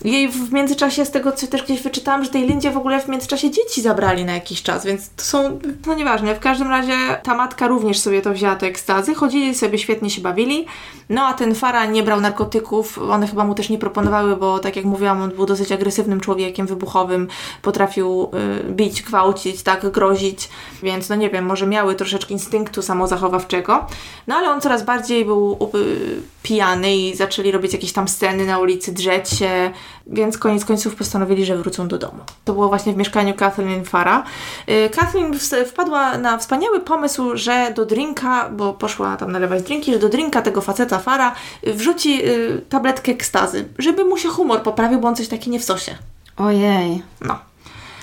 jej w międzyczasie, z tego co też gdzieś wyczytałam, że tej Lindzie w ogóle w międzyczasie dzieci zabrali na jakiś czas, więc to są, no nieważne. W każdym razie ta matka również sobie to wzięła, to ekstazy. Chodzili sobie, świetnie się bawili. No a ten Fara nie brał narkotyków, one chyba mu też nie proponowały, bo tak jak mówiłam, on był dosyć agresywnym człowiekiem, wybuchowym, potrafił y, bić, gwałcić, tak, grozić, więc no nie wiem, może miały troszeczkę instynktu samozachowawczego. No ale on coraz bardziej był y, pijany i zaczęli robić jakieś tam sceny na ulicy, drzeć się, więc koniec końców postanowili, że wrócą do domu. To było właśnie w mieszkaniu Kathleen Fara. Y, Kathleen wpadła na wspaniały pomysł, że do drinka, bo poszła tam nalewać drinki, że do drinka tego faceta Fara wrzuci y, tabletkę ekstazy, żeby mu się humor poprawił, bo on coś taki nie w sosie. Ojej. No.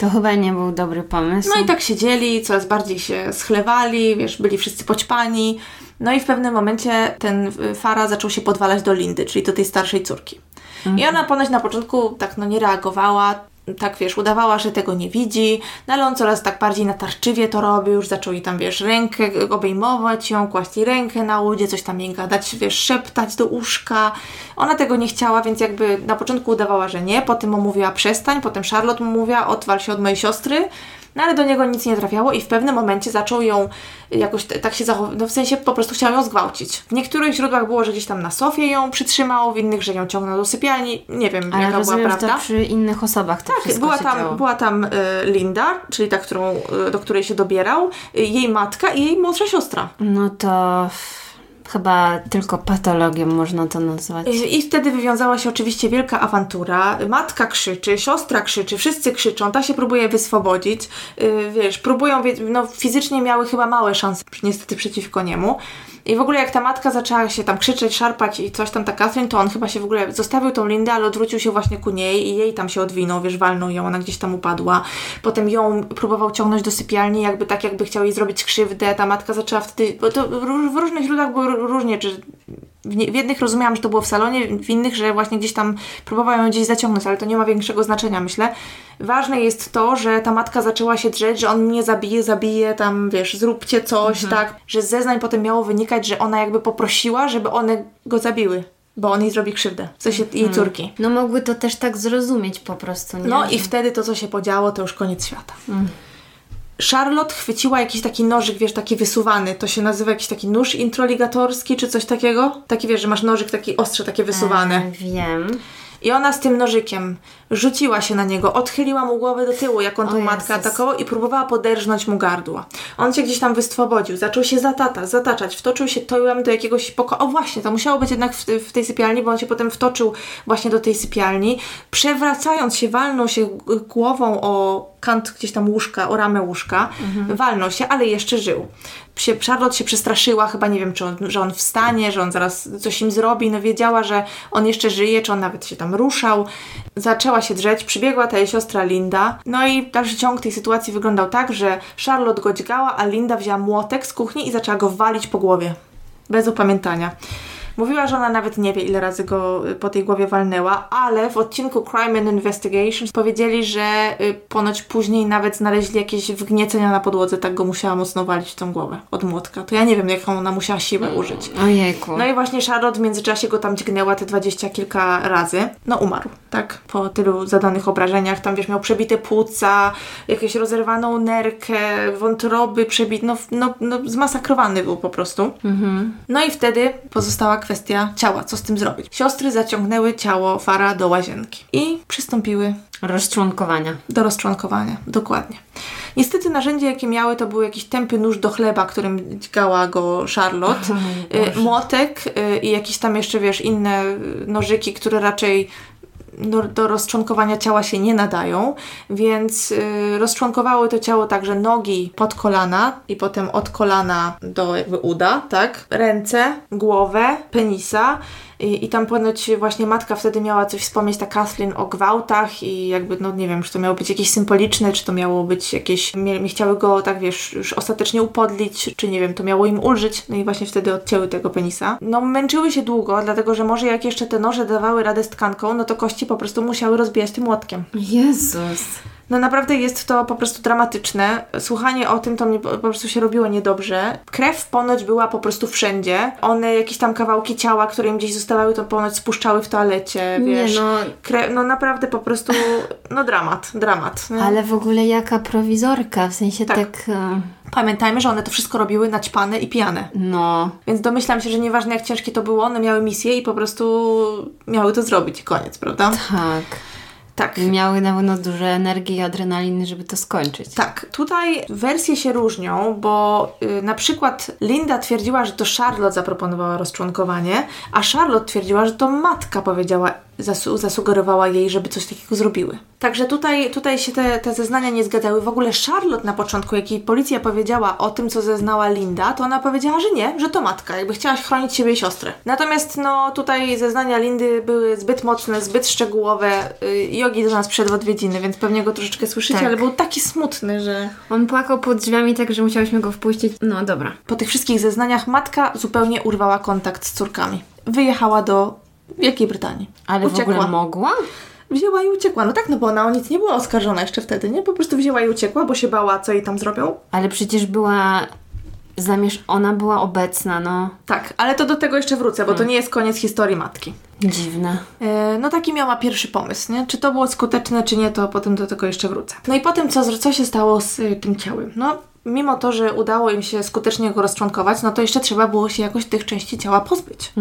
To chyba nie był dobry pomysł. No i tak siedzieli, coraz bardziej się schlewali, wiesz, byli wszyscy poćpani. No i w pewnym momencie ten Fara zaczął się podwalać do Lindy, czyli do tej starszej córki. Mhm. I ona ponoć na początku tak no nie reagowała, tak wiesz, udawała, że tego nie widzi, no ale on coraz tak bardziej natarczywie to robił, już zaczął jej tam, wiesz, rękę obejmować ją, kłaść jej rękę na udzie, coś tam jej gadać, wiesz, szeptać do uszka. Ona tego nie chciała, więc jakby na początku udawała, że nie, potem mu mówiła przestań, potem Charlotte mu mówiła odwal się od mojej siostry, no ale do niego nic nie trafiało i w pewnym momencie zaczął ją jakoś tak się zachowywać, no w sensie po prostu chciał ją zgwałcić. W niektórych źródłach było, że gdzieś tam na sofie ją przytrzymał, w innych, że ją ciągnął do sypialni, nie wiem ale jaka rozumiem, była prawda. to przy innych osobach to Tak, była tam, była tam Linda, czyli ta, którą, y, do której się dobierał, jej matka i jej młodsza siostra. No to Chyba tylko patologią można to nazwać. I wtedy wywiązała się oczywiście wielka awantura. Matka krzyczy, siostra krzyczy, wszyscy krzyczą, ta się próbuje wyswobodzić. Y, wiesz, próbują, no fizycznie miały chyba małe szanse niestety przeciwko niemu. I w ogóle jak ta matka zaczęła się tam krzyczeć, szarpać i coś tam ta Catherine, to on chyba się w ogóle zostawił tą Lindę, ale odwrócił się właśnie ku niej i jej tam się odwinął, wiesz, walnął ją, ona gdzieś tam upadła. Potem ją próbował ciągnąć do sypialni, jakby tak, jakby chciał jej zrobić krzywdę. Ta matka zaczęła wtedy, bo to w różnych źródłach było różnie, czy w, nie, w jednych rozumiałam, że to było w salonie, w innych, że właśnie gdzieś tam próbowała ją gdzieś zaciągnąć, ale to nie ma większego znaczenia, myślę. Ważne jest to, że ta matka zaczęła się drzeć, że on mnie zabije, zabije, tam wiesz, zróbcie coś, mhm. tak, że z zeznań potem miało wynikać, że ona jakby poprosiła, żeby one go zabiły bo on jej zrobi krzywdę, w sensie jej hmm. córki. No mogły to też tak zrozumieć po prostu, nie? No i wtedy to, co się podziało, to już koniec świata. Hmm. Charlotte chwyciła jakiś taki nożyk, wiesz, taki wysuwany. To się nazywa jakiś taki nóż introligatorski, czy coś takiego? Taki, wiesz, że masz nożyk taki ostrze, takie wysuwane. E, wiem. I ona z tym nożykiem rzuciła się na niego, odchyliła mu głowę do tyłu, jak on tą matkę atakował i próbowała poderżnąć mu gardło. On się gdzieś tam wystwobodził, zaczął się zatata, zataczać, wtoczył się tołem do jakiegoś pokoju. O właśnie, to musiało być jednak w, w, tej sypialni, bo on się potem wtoczył właśnie do tej sypialni. Przewracając się, walnął się głową o kant gdzieś tam łóżka, o ramę łóżka, walnął się, ale jeszcze żył. Się, Charlotte się przestraszyła, chyba nie wiem, czy on, że on wstanie, że on zaraz coś im zrobi, no wiedziała, że on jeszcze żyje, czy on nawet się tam ruszał. Zaczęła się drzeć, przybiegła ta jej siostra Linda, no i dalszy ciąg tej sytuacji wyglądał tak, że Charlotte go dźgała, a Linda wzięła młotek z kuchni i zaczęła go walić po głowie. Bez opamiętania. Mówiła, że ona nawet nie wie, ile razy go y, po tej głowie walnęła, ale w odcinku Crime and Investigations powiedzieli, że y, ponoć później nawet znaleźli jakieś wgniecenia na podłodze, tak go musiała mocno walić w tą głowę od młotka. To ja nie wiem, jaką ona musiała siłę użyć. Ojejku. No i właśnie Charlotte w międzyczasie go tam dźgnęła te dwadzieścia kilka razy. No umarł, tak? Po tylu zadanych obrażeniach. Tam wiesz, miał przebite płuca, jakąś rozerwaną nerkę, wątroby przebite, no, no, no zmasakrowany był po prostu. No i wtedy pozostała kwestia ciała, co z tym zrobić. Siostry zaciągnęły ciało Fara do łazienki i przystąpiły Rozczłonkowania. do rozczłonkowania. Dokładnie. Niestety narzędzie, jakie miały, to był jakiś tępy nóż do chleba, którym dźgała go Charlotte, y, młotek y, i jakieś tam jeszcze, wiesz, inne nożyki, które raczej do, do rozczłonkowania ciała się nie nadają, więc y, rozczłonkowały to ciało także nogi pod kolana i potem od kolana do jakby uda, tak? Ręce, głowę, penisa i, i tam ponoć właśnie matka wtedy miała coś wspomnieć, ta Kathleen, o gwałtach i jakby, no nie wiem, czy to miało być jakieś symboliczne, czy to miało być jakieś, mie, mie- chciały go tak, wiesz, już ostatecznie upodlić, czy nie wiem, to miało im ulżyć, no i właśnie wtedy odcięły tego penisa. No męczyły się długo, dlatego, że może jak jeszcze te noże dawały radę z tkanką, no to kości po prostu musiały rozbijać tym młotkiem. Jezus. No naprawdę jest to po prostu dramatyczne. Słuchanie o tym to mnie po prostu się robiło niedobrze. Krew ponoć była po prostu wszędzie. One jakieś tam kawałki ciała, które im gdzieś zostawały, to ponoć spuszczały w toalecie, wiesz. Nie no, Kre- no naprawdę po prostu, no dramat, dramat. nie? ale w ogóle jaka prowizorka, w sensie Tak. tak, e, Pamiętajmy, że one to wszystko robiły naćpane i pijane. no, Więc domyślam się, że nieważne jak ciężkie to było, one miały misję i po prostu miały to zrobić i koniec, prawda? tak. Tak. Miały na pewno dużo energii i adrenaliny, żeby to skończyć. Tak, tutaj wersje się różnią, bo y, na przykład Linda twierdziła, że to Charlotte zaproponowała rozczłonkowanie, a Charlotte twierdziła, że to matka powiedziała, zasu- zasugerowała jej, żeby coś takiego zrobiły. Także tutaj, tutaj się te, te zeznania nie zgadzały. W ogóle Charlotte na początku, jak jej policja powiedziała o tym, co zeznała Linda, to ona powiedziała, że nie, że to matka, jakby chciała chronić siebie i siostrę. Natomiast no tutaj zeznania Lindy były zbyt mocne, zbyt szczegółowe. Y, Jogi do nas przyszedł w odwiedziny, więc pewnie go troszeczkę słyszycie, Tak. ale był taki smutny, że... On płakał pod drzwiami tak, że musiałyśmy go wpuścić. No dobra. Po tych wszystkich zeznaniach matka zupełnie urwała kontakt z córkami. Wyjechała do Wielkiej Brytanii. Ale w Uciekła. ogóle mogła? Wzięła i uciekła. No tak, no bo ona o nic nie była oskarżona jeszcze wtedy, nie? Po prostu wzięła i uciekła, bo się bała, co jej tam zrobią. Ale przecież była zamiesz... Ona była obecna, no. Tak, ale to do tego jeszcze wrócę, bo to nie jest koniec historii matki. Dziwne. E, No taki miała pierwszy pomysł, nie? Czy to było skuteczne, czy nie, to potem do tego jeszcze wrócę. No i potem co, co się stało z y, tym ciałem? No, mimo to, że udało im się skutecznie go rozczłonkować, no to jeszcze trzeba było się jakoś tych części ciała pozbyć.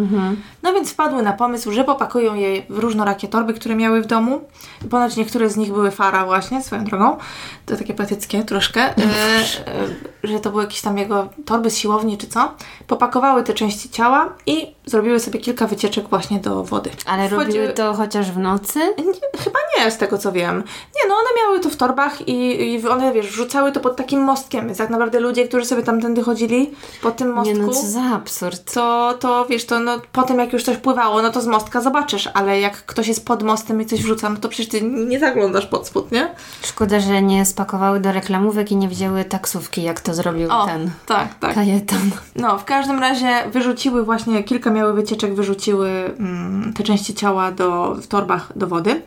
No więc wpadły na pomysł, że popakują je w różnorakie torby, które miały w domu. Ponoć niektóre z nich były fara właśnie, swoją drogą. To takie patyckie troszkę. E, e, że to były jakieś tam jego torby z siłowni czy co. Popakowały te części ciała i zrobiły sobie kilka wycieczek właśnie do wody. Ale Wchodzi- robiły to chociaż w nocy? nie, chyba nie, z tego co wiem. Nie, no one miały to w torbach i, i one, wiesz, wrzucały to pod takim mostkiem, więc tak naprawdę ludzie, którzy sobie tamtędy chodzili po tym mostku, Nie no, co za absurd. to, to wiesz, to no, potem jak już coś pływało, no to z mostka zobaczysz, ale jak ktoś jest pod mostem i coś wrzuca, no to przecież ty nie zaglądasz pod spód, nie? Szkoda, że nie spakowały do reklamówek i nie wzięły taksówki, jak to zrobił O, ten tak, tak. kajetan. No, w każdym razie wyrzuciły właśnie, kilka miały wycieczek, wyrzuciły mm, te części ciała do, w torbach do wody.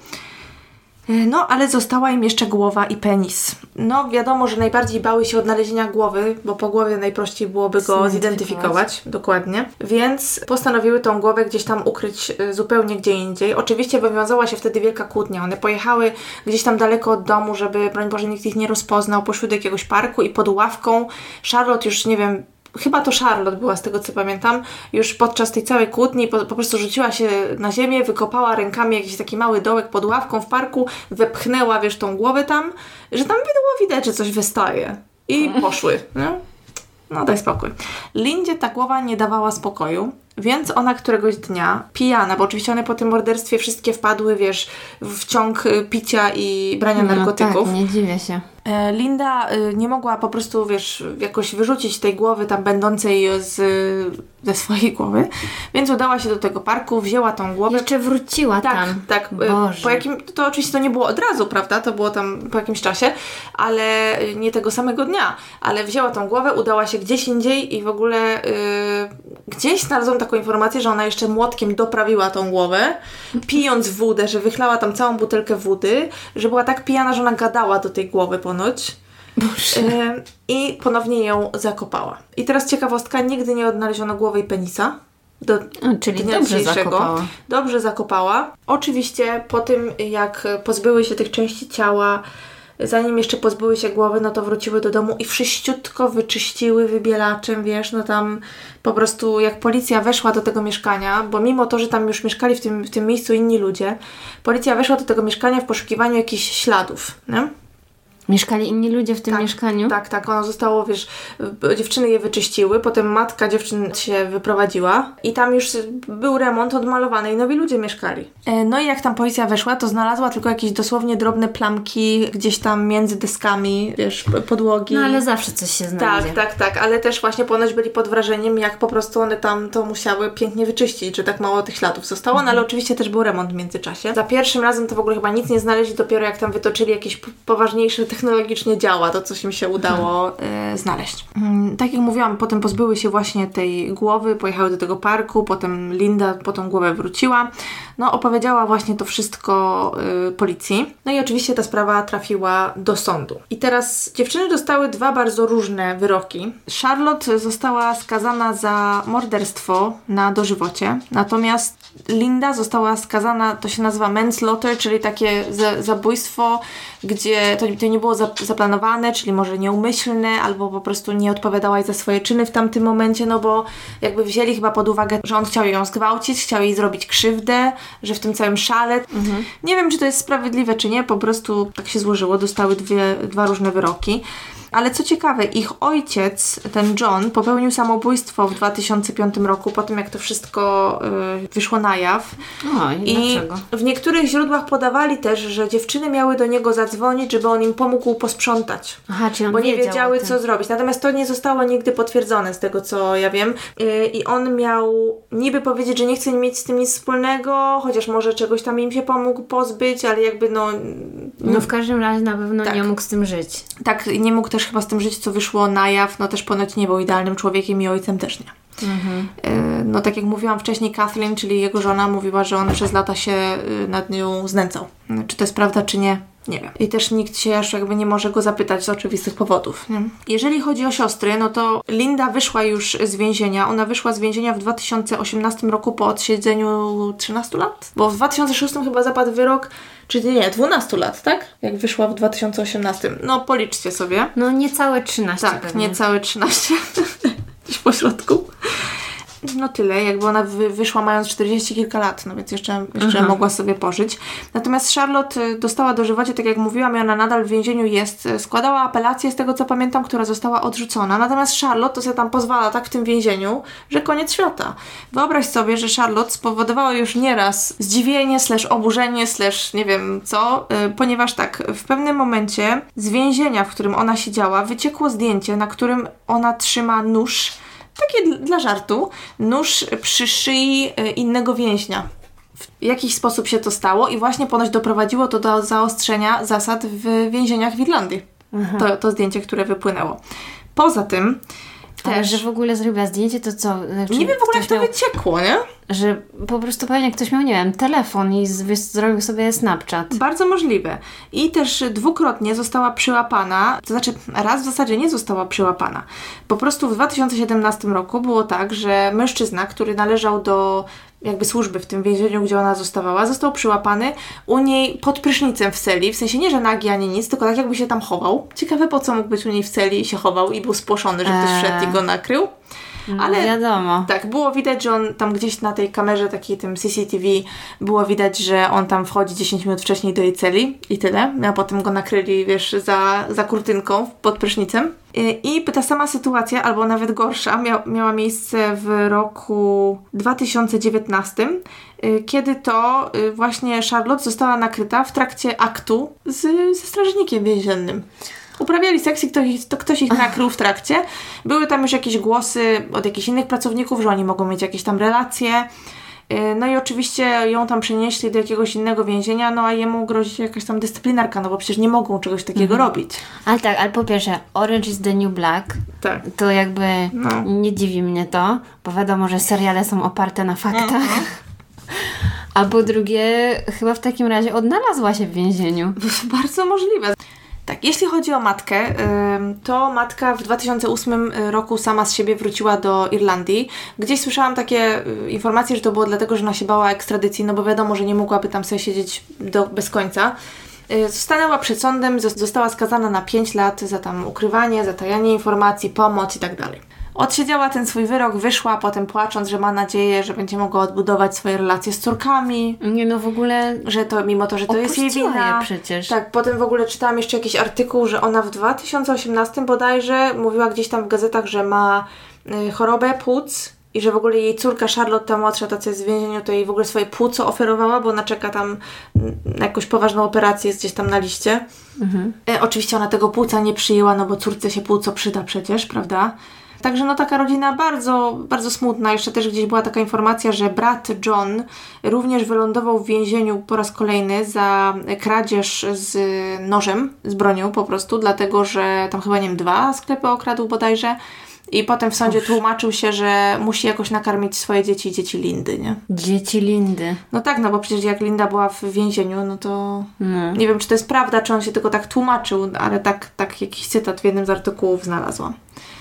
E, No, ale została im jeszcze głowa i penis. No, wiadomo, że najbardziej bały się odnalezienia głowy, bo po głowie najprościej byłoby go Zidentyfikować. Dokładnie. Więc postanowiły tą głowę gdzieś tam ukryć e, zupełnie gdzie indziej. Oczywiście wywiązała się wtedy wielka kłótnia. One pojechały gdzieś tam daleko od domu, żeby, broń Boże, nikt ich nie rozpoznał. Poszły do jakiegoś parku i pod ławką Charlotte już, nie wiem, chyba to Charlotte była z tego co pamiętam, już podczas tej całej kłótni po, po prostu rzuciła się na ziemię, wykopała rękami jakiś taki mały dołek pod ławką w parku, wepchnęła, wiesz, tą głowę tam, że tam było widać, że coś wystaje. I poszły, nie? No daj spokój. Lindzie ta głowa nie dawała spokoju Więc ona któregoś dnia, pijana, bo oczywiście one po tym morderstwie wszystkie wpadły, wiesz, w ciąg y, picia i brania No narkotyków. tak, nie dziwię się. E, Linda y, nie mogła po prostu, wiesz, jakoś wyrzucić tej głowy tam będącej z, ze swojej głowy, więc udała się do tego parku, wzięła tą głowę. Jeszcze wróciła Tak, tam. tak. y, Boże. Po jakim, to oczywiście to nie było od razu, prawda? To było tam po jakimś czasie, ale nie tego samego dnia. Ale wzięła tą głowę, udała się gdzieś indziej i w ogóle y, gdzieś znalazłam taką informację, że ona jeszcze młotkiem doprawiła tą głowę, pijąc wódę, że wychlała tam całą butelkę wody, że była tak pijana, że ona gadała do tej głowy ponoć. Y, I ponownie ją zakopała. I teraz ciekawostka, nigdy nie odnaleziono głowy i penisa. Do, A, czyli dnia dobrze dzisiejszego. zakopała. Dobrze zakopała. Oczywiście po tym, jak pozbyły się tych części ciała, zanim jeszcze pozbyły się głowy, no to wróciły do domu i wszyściutko wyczyściły wybielaczem, wiesz, no tam po prostu jak policja weszła do tego mieszkania, bo mimo to, że tam już mieszkali w tym, w tym miejscu inni ludzie, policja weszła do tego mieszkania w poszukiwaniu jakichś śladów, nie? Mieszkali inni ludzie w tym Tak, mieszkaniu? Tak, tak. Ono zostało, wiesz, b- dziewczyny je wyczyściły, potem matka dziewczyn się wyprowadziła i tam już był remont odmalowany i nowi ludzie mieszkali. E, No i jak tam policja weszła, to znalazła tylko jakieś dosłownie drobne plamki gdzieś tam między deskami, wiesz, podłogi. No ale zawsze coś się znajdzie. Tak, tak, tak, ale też właśnie ponoć byli pod wrażeniem, jak po prostu one tam to musiały pięknie wyczyścić, że tak mało tych śladów zostało, no ale oczywiście też był remont w międzyczasie. Za pierwszym razem to w ogóle chyba nic nie znaleźli, dopiero jak tam wytoczyli jakieś poważniejsze technologicznie działa, to coś im się udało e, znaleźć. Mm, tak jak mówiłam, potem pozbyły się właśnie tej głowy, pojechały do tego parku, potem Linda po tą głowę wróciła, no opowiedziała właśnie to wszystko y, policji. No i oczywiście ta sprawa trafiła do sądu. I teraz dziewczyny dostały dwa bardzo różne wyroki. Charlotte została skazana za morderstwo na dożywocie, natomiast Linda została skazana, to się nazywa manslaughter, czyli takie za, zabójstwo, gdzie to, to nie było za, zaplanowane, czyli może nieumyślne, albo po prostu nie odpowiadała jej za swoje czyny w tamtym momencie, no bo jakby wzięli chyba pod uwagę, że on chciał ją zgwałcić, chciał jej zrobić krzywdę, że w tym całym szale. Nie wiem, czy to jest sprawiedliwe, czy nie, po prostu tak się złożyło, dostały dwie, dwa różne wyroki. Ale co ciekawe, ich ojciec, ten John, popełnił samobójstwo w 2005 roku, po tym jak to wszystko y, wyszło na jaw. O, i, I dlaczego? w niektórych źródłach podawali też, że dziewczyny miały do niego zadzwonić, żeby on im pomógł posprzątać. Aha, czyli on Bo nie wiedział wiedziały, co zrobić. Natomiast to nie zostało nigdy potwierdzone, z tego co ja wiem. Yy, I on miał niby powiedzieć, że nie chce mieć z tym nic wspólnego, chociaż może czegoś tam im się pomógł pozbyć, ale jakby no. No w każdym razie na pewno Tak. nie mógł z tym żyć. Tak, nie mógł też chyba z tym żyć, co wyszło na jaw. No też ponoć nie był idealnym człowiekiem i ojcem też nie. Yy, No tak jak mówiłam wcześniej, Kathleen, czyli jego żona, mówiła, że on przez lata się yy, nad nią znęcał. Czy to jest prawda, czy nie? Nie wiem. I też nikt się aż jakby nie może go zapytać z oczywistych powodów. Nie? Jeżeli chodzi o siostry, no to Linda wyszła już z więzienia. Ona wyszła z więzienia w 2018 roku po odsiedzeniu 13 lat? Bo w 2006 chyba zapadł wyrok, czy nie, 12 lat, tak? Jak wyszła w 2018. No policzcie sobie. No niecałe 13 Tak, pewnie. niecałe 13. (laughs) Gdzieś po środku. No tyle, jakby ona wy, wyszła mając 40 kilka lat, no więc jeszcze, jeszcze Aha. mogła sobie pożyć. Natomiast Charlotte y, dostała dożywocie, tak jak mówiłam, i ona nadal w więzieniu jest. Y, Składała apelację, z tego co pamiętam, która została odrzucona. Natomiast Charlotte to sobie tam pozwala tak w tym więzieniu, że koniec świata. Wyobraź sobie, że Charlotte spowodowała już nieraz zdziwienie, slash oburzenie, slash nie wiem co, y, ponieważ tak, w pewnym momencie z więzienia, w którym ona siedziała, wyciekło zdjęcie, na którym ona trzyma nóż, takie dl- dla żartu, nóż przy szyi y, innego więźnia. W jakiś sposób się to stało i właśnie ponoć doprowadziło to do zaostrzenia zasad w więzieniach w Irlandii. To, to zdjęcie, które wypłynęło. Poza tym Ale też... że w ogóle zrobiła zdjęcie, to co? Znaczy, Nie wiem w ogóle, jak to miał, wyciekło, nie? Że po prostu pewnie ktoś miał, nie wiem, telefon i zrobił sobie Snapchat. Bardzo możliwe. I też dwukrotnie została przyłapana, to znaczy raz w zasadzie nie została przyłapana. Po prostu w 2017 roku było tak, że mężczyzna, który należał do jakby służby w tym więzieniu, gdzie ona zostawała, został przyłapany u niej pod prysznicem w celi, w sensie nie, że nagi ani nic, tylko tak jakby się tam chował. Ciekawe po co mógł być u niej w celi i się chował i był spłoszony, że ktoś Eee. wszedł i go nakrył. Ale wiadomo. tak, było widać, że on tam gdzieś na tej kamerze, takiej tym CCTV, było widać, że on tam wchodzi 10 minut wcześniej do jej celi i tyle. A potem go nakryli, wiesz, za, za kurtynką pod prysznicem. I ta sama sytuacja, albo nawet gorsza, mia miała miejsce w roku 2019, kiedy to właśnie Charlotte została nakryta w trakcie aktu z, ze strażnikiem więziennym. Uprawiali seks i ktoś, to ktoś ich nakrył w trakcie. Były tam już jakieś głosy od jakichś innych pracowników, że oni mogą mieć jakieś tam relacje. Y, no i oczywiście ją tam przenieśli do jakiegoś innego więzienia, no a jemu grozi jakaś tam dyscyplinarka, no bo przecież nie mogą czegoś takiego mhm. robić. Ale tak, ale po pierwsze, Orange is the New Black, tak. to jakby no. nie dziwi mnie to, bo wiadomo, że seriale są oparte na faktach. Mhm. A po drugie, chyba w takim razie odnalazła się w więzieniu. (laughs) Bardzo możliwe. Tak, jeśli chodzi o matkę, to matka w 2008 roku sama z siebie wróciła do Irlandii. Gdzieś słyszałam takie y, informacje, że to było dlatego, że ona się bała ekstradycji, no bo wiadomo, że nie mogłaby tam sobie siedzieć do, bez końca. Y, stanęła przed sądem, została skazana na 5 lat za tam ukrywanie, zatajanie informacji, pomoc i tak. Odsiedziała ten swój wyrok, wyszła potem płacząc, że ma nadzieję, że będzie mogła odbudować swoje relacje z córkami. Nie no w ogóle. Że to mimo to, że to jest jej wina. Je przecież. Tak, potem w ogóle czytałam jeszcze jakiś artykuł, że ona w 2018 bodajże mówiła gdzieś tam w gazetach, że ma y, chorobę płuc i że w ogóle jej córka Charlotte, ta młodsza, ta co jest w więzieniu, to jej w ogóle swoje płuco oferowała, bo ona czeka tam na jakąś poważną operację, jest gdzieś tam na liście. Mhm. E, oczywiście ona tego płuca nie przyjęła, no bo córce się płuco przyda przecież, prawda? Także no taka rodzina bardzo, bardzo smutna. Jeszcze też gdzieś była taka informacja, że brat John również wylądował w więzieniu po raz kolejny za kradzież z nożem, z bronią po prostu, dlatego że tam chyba nie wiem, dwa sklepy okradł bodajże. I potem w sądzie Uż. tłumaczył się, że musi jakoś nakarmić swoje dzieci i dzieci Lindy, nie? Dzieci Lindy. No tak, no bo przecież jak Linda była w więzieniu, no to no. nie wiem, czy to jest prawda, czy on się tylko tak tłumaczył, ale tak, tak jakiś cytat w jednym z artykułów znalazłam.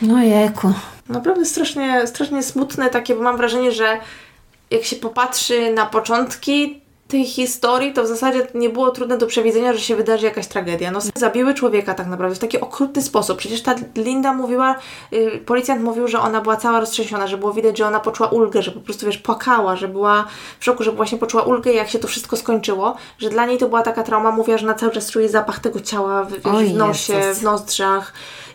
No jeku. Naprawdę strasznie, strasznie smutne takie, bo mam wrażenie, że jak się popatrzy na początki tej historii, to w zasadzie nie było trudne do przewidzenia, że się wydarzy jakaś tragedia. No, zabiły człowieka tak naprawdę w taki okrutny sposób. Przecież ta Linda mówiła, yy, policjant mówił, że ona była cała roztrzęsiona, że było widać, że ona poczuła ulgę, że po prostu, wiesz, płakała, że była w szoku, że właśnie poczuła ulgę, jak się to wszystko skończyło, że dla niej to była taka trauma. Mówiła, że na cały czas czuje zapach tego ciała w, wiesz, w nosie, w nozdrzach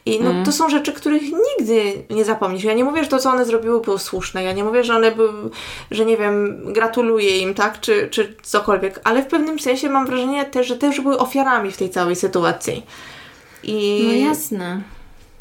i no, mm. to są rzeczy, których nigdy nie zapomnisz. Ja nie mówię, że to, co one zrobiły, było słuszne. Ja nie mówię, że one były, że nie wiem, gratuluję im, tak, czy, czy cokolwiek, ale w pewnym sensie mam wrażenie też, że też były ofiarami w tej całej sytuacji. I, no jasne.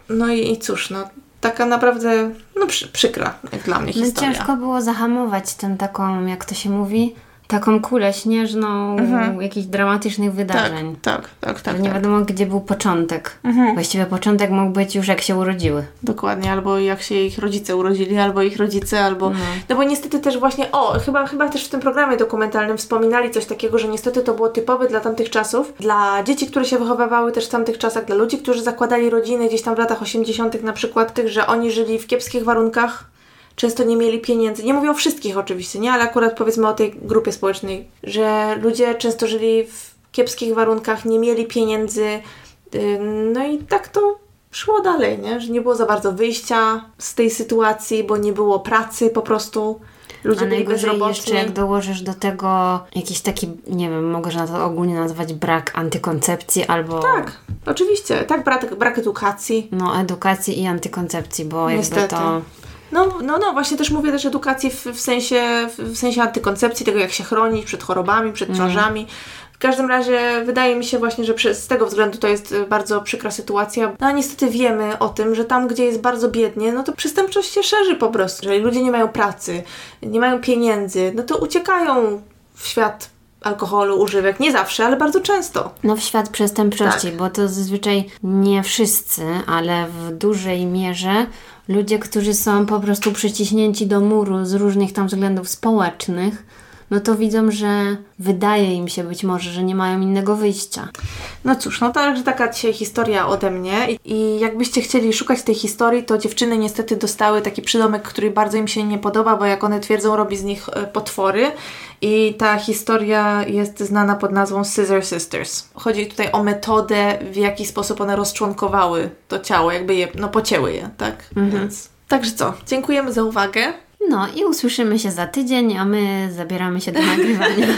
No i, i cóż, no taka naprawdę no, przy, przykra jak dla mnie no, historia. Ciężko było zahamować tę taką, jak to się mówi, taką kulę śnieżną mhm. jakichś dramatycznych wydarzeń. Tak, tak, tak. tak nie tak. wiadomo, gdzie był początek. Mhm. Właściwie początek mógł być już jak się urodziły. Dokładnie, albo jak się ich rodzice urodzili, albo ich rodzice, albo... Mhm. No bo niestety też właśnie, o, chyba, chyba też w tym programie dokumentalnym wspominali coś takiego, że niestety to było typowe dla tamtych czasów, dla dzieci, które się wychowywały też w tamtych czasach, dla ludzi, którzy zakładali rodziny gdzieś tam w latach 80. na przykład, tych, że oni żyli w kiepskich warunkach, często nie mieli pieniędzy. Nie mówię o wszystkich oczywiście, nie, ale akurat powiedzmy o tej grupie społecznej, że ludzie często żyli w kiepskich warunkach, nie mieli pieniędzy. Y, no i tak to szło dalej, nie? Że nie było za bardzo wyjścia z tej sytuacji, bo nie było pracy po prostu. Ludzie A byli bezrobotni. jeszcze jak dołożysz do tego jakiś taki, nie wiem, mogę na to ogólnie nazwać brak antykoncepcji albo... Tak, oczywiście. Tak, brak, brak edukacji. No, edukacji i antykoncepcji, bo Niestety. jakby to... No, no, no, właśnie też mówię też edukacji w, w, sensie, w sensie antykoncepcji, tego jak się chronić przed chorobami, przed mhm. ciążami. Mm. W każdym razie wydaje mi się właśnie, że z tego względu to jest bardzo przykra sytuacja. No a niestety wiemy o tym, że tam, gdzie jest bardzo biednie, no to przestępczość się szerzy po prostu. Jeżeli ludzie nie mają pracy, nie mają pieniędzy, no to uciekają w świat alkoholu, używek. Nie zawsze, ale bardzo często. No w świat przestępczości, tak. bo to zazwyczaj nie wszyscy, ale w dużej mierze ludzie, którzy są po prostu przyciśnięci do muru z różnych tam względów społecznych, no to widzą, że wydaje im się być może, że nie mają innego wyjścia. No cóż, no to taka dzisiaj historia ode mnie i jakbyście chcieli szukać tej historii, to dziewczyny niestety dostały taki przydomek, który bardzo im się nie podoba, bo jak one twierdzą, robi z nich e, potwory i ta historia jest znana pod nazwą Scissor Sisters. Chodzi tutaj o metodę, w jaki sposób one rozczłonkowały to ciało, jakby je, no pocięły je, tak? Mhm. Więc Także co, dziękujemy za uwagę. No i usłyszymy się za tydzień, a my zabieramy się do nagrywania. (laughs)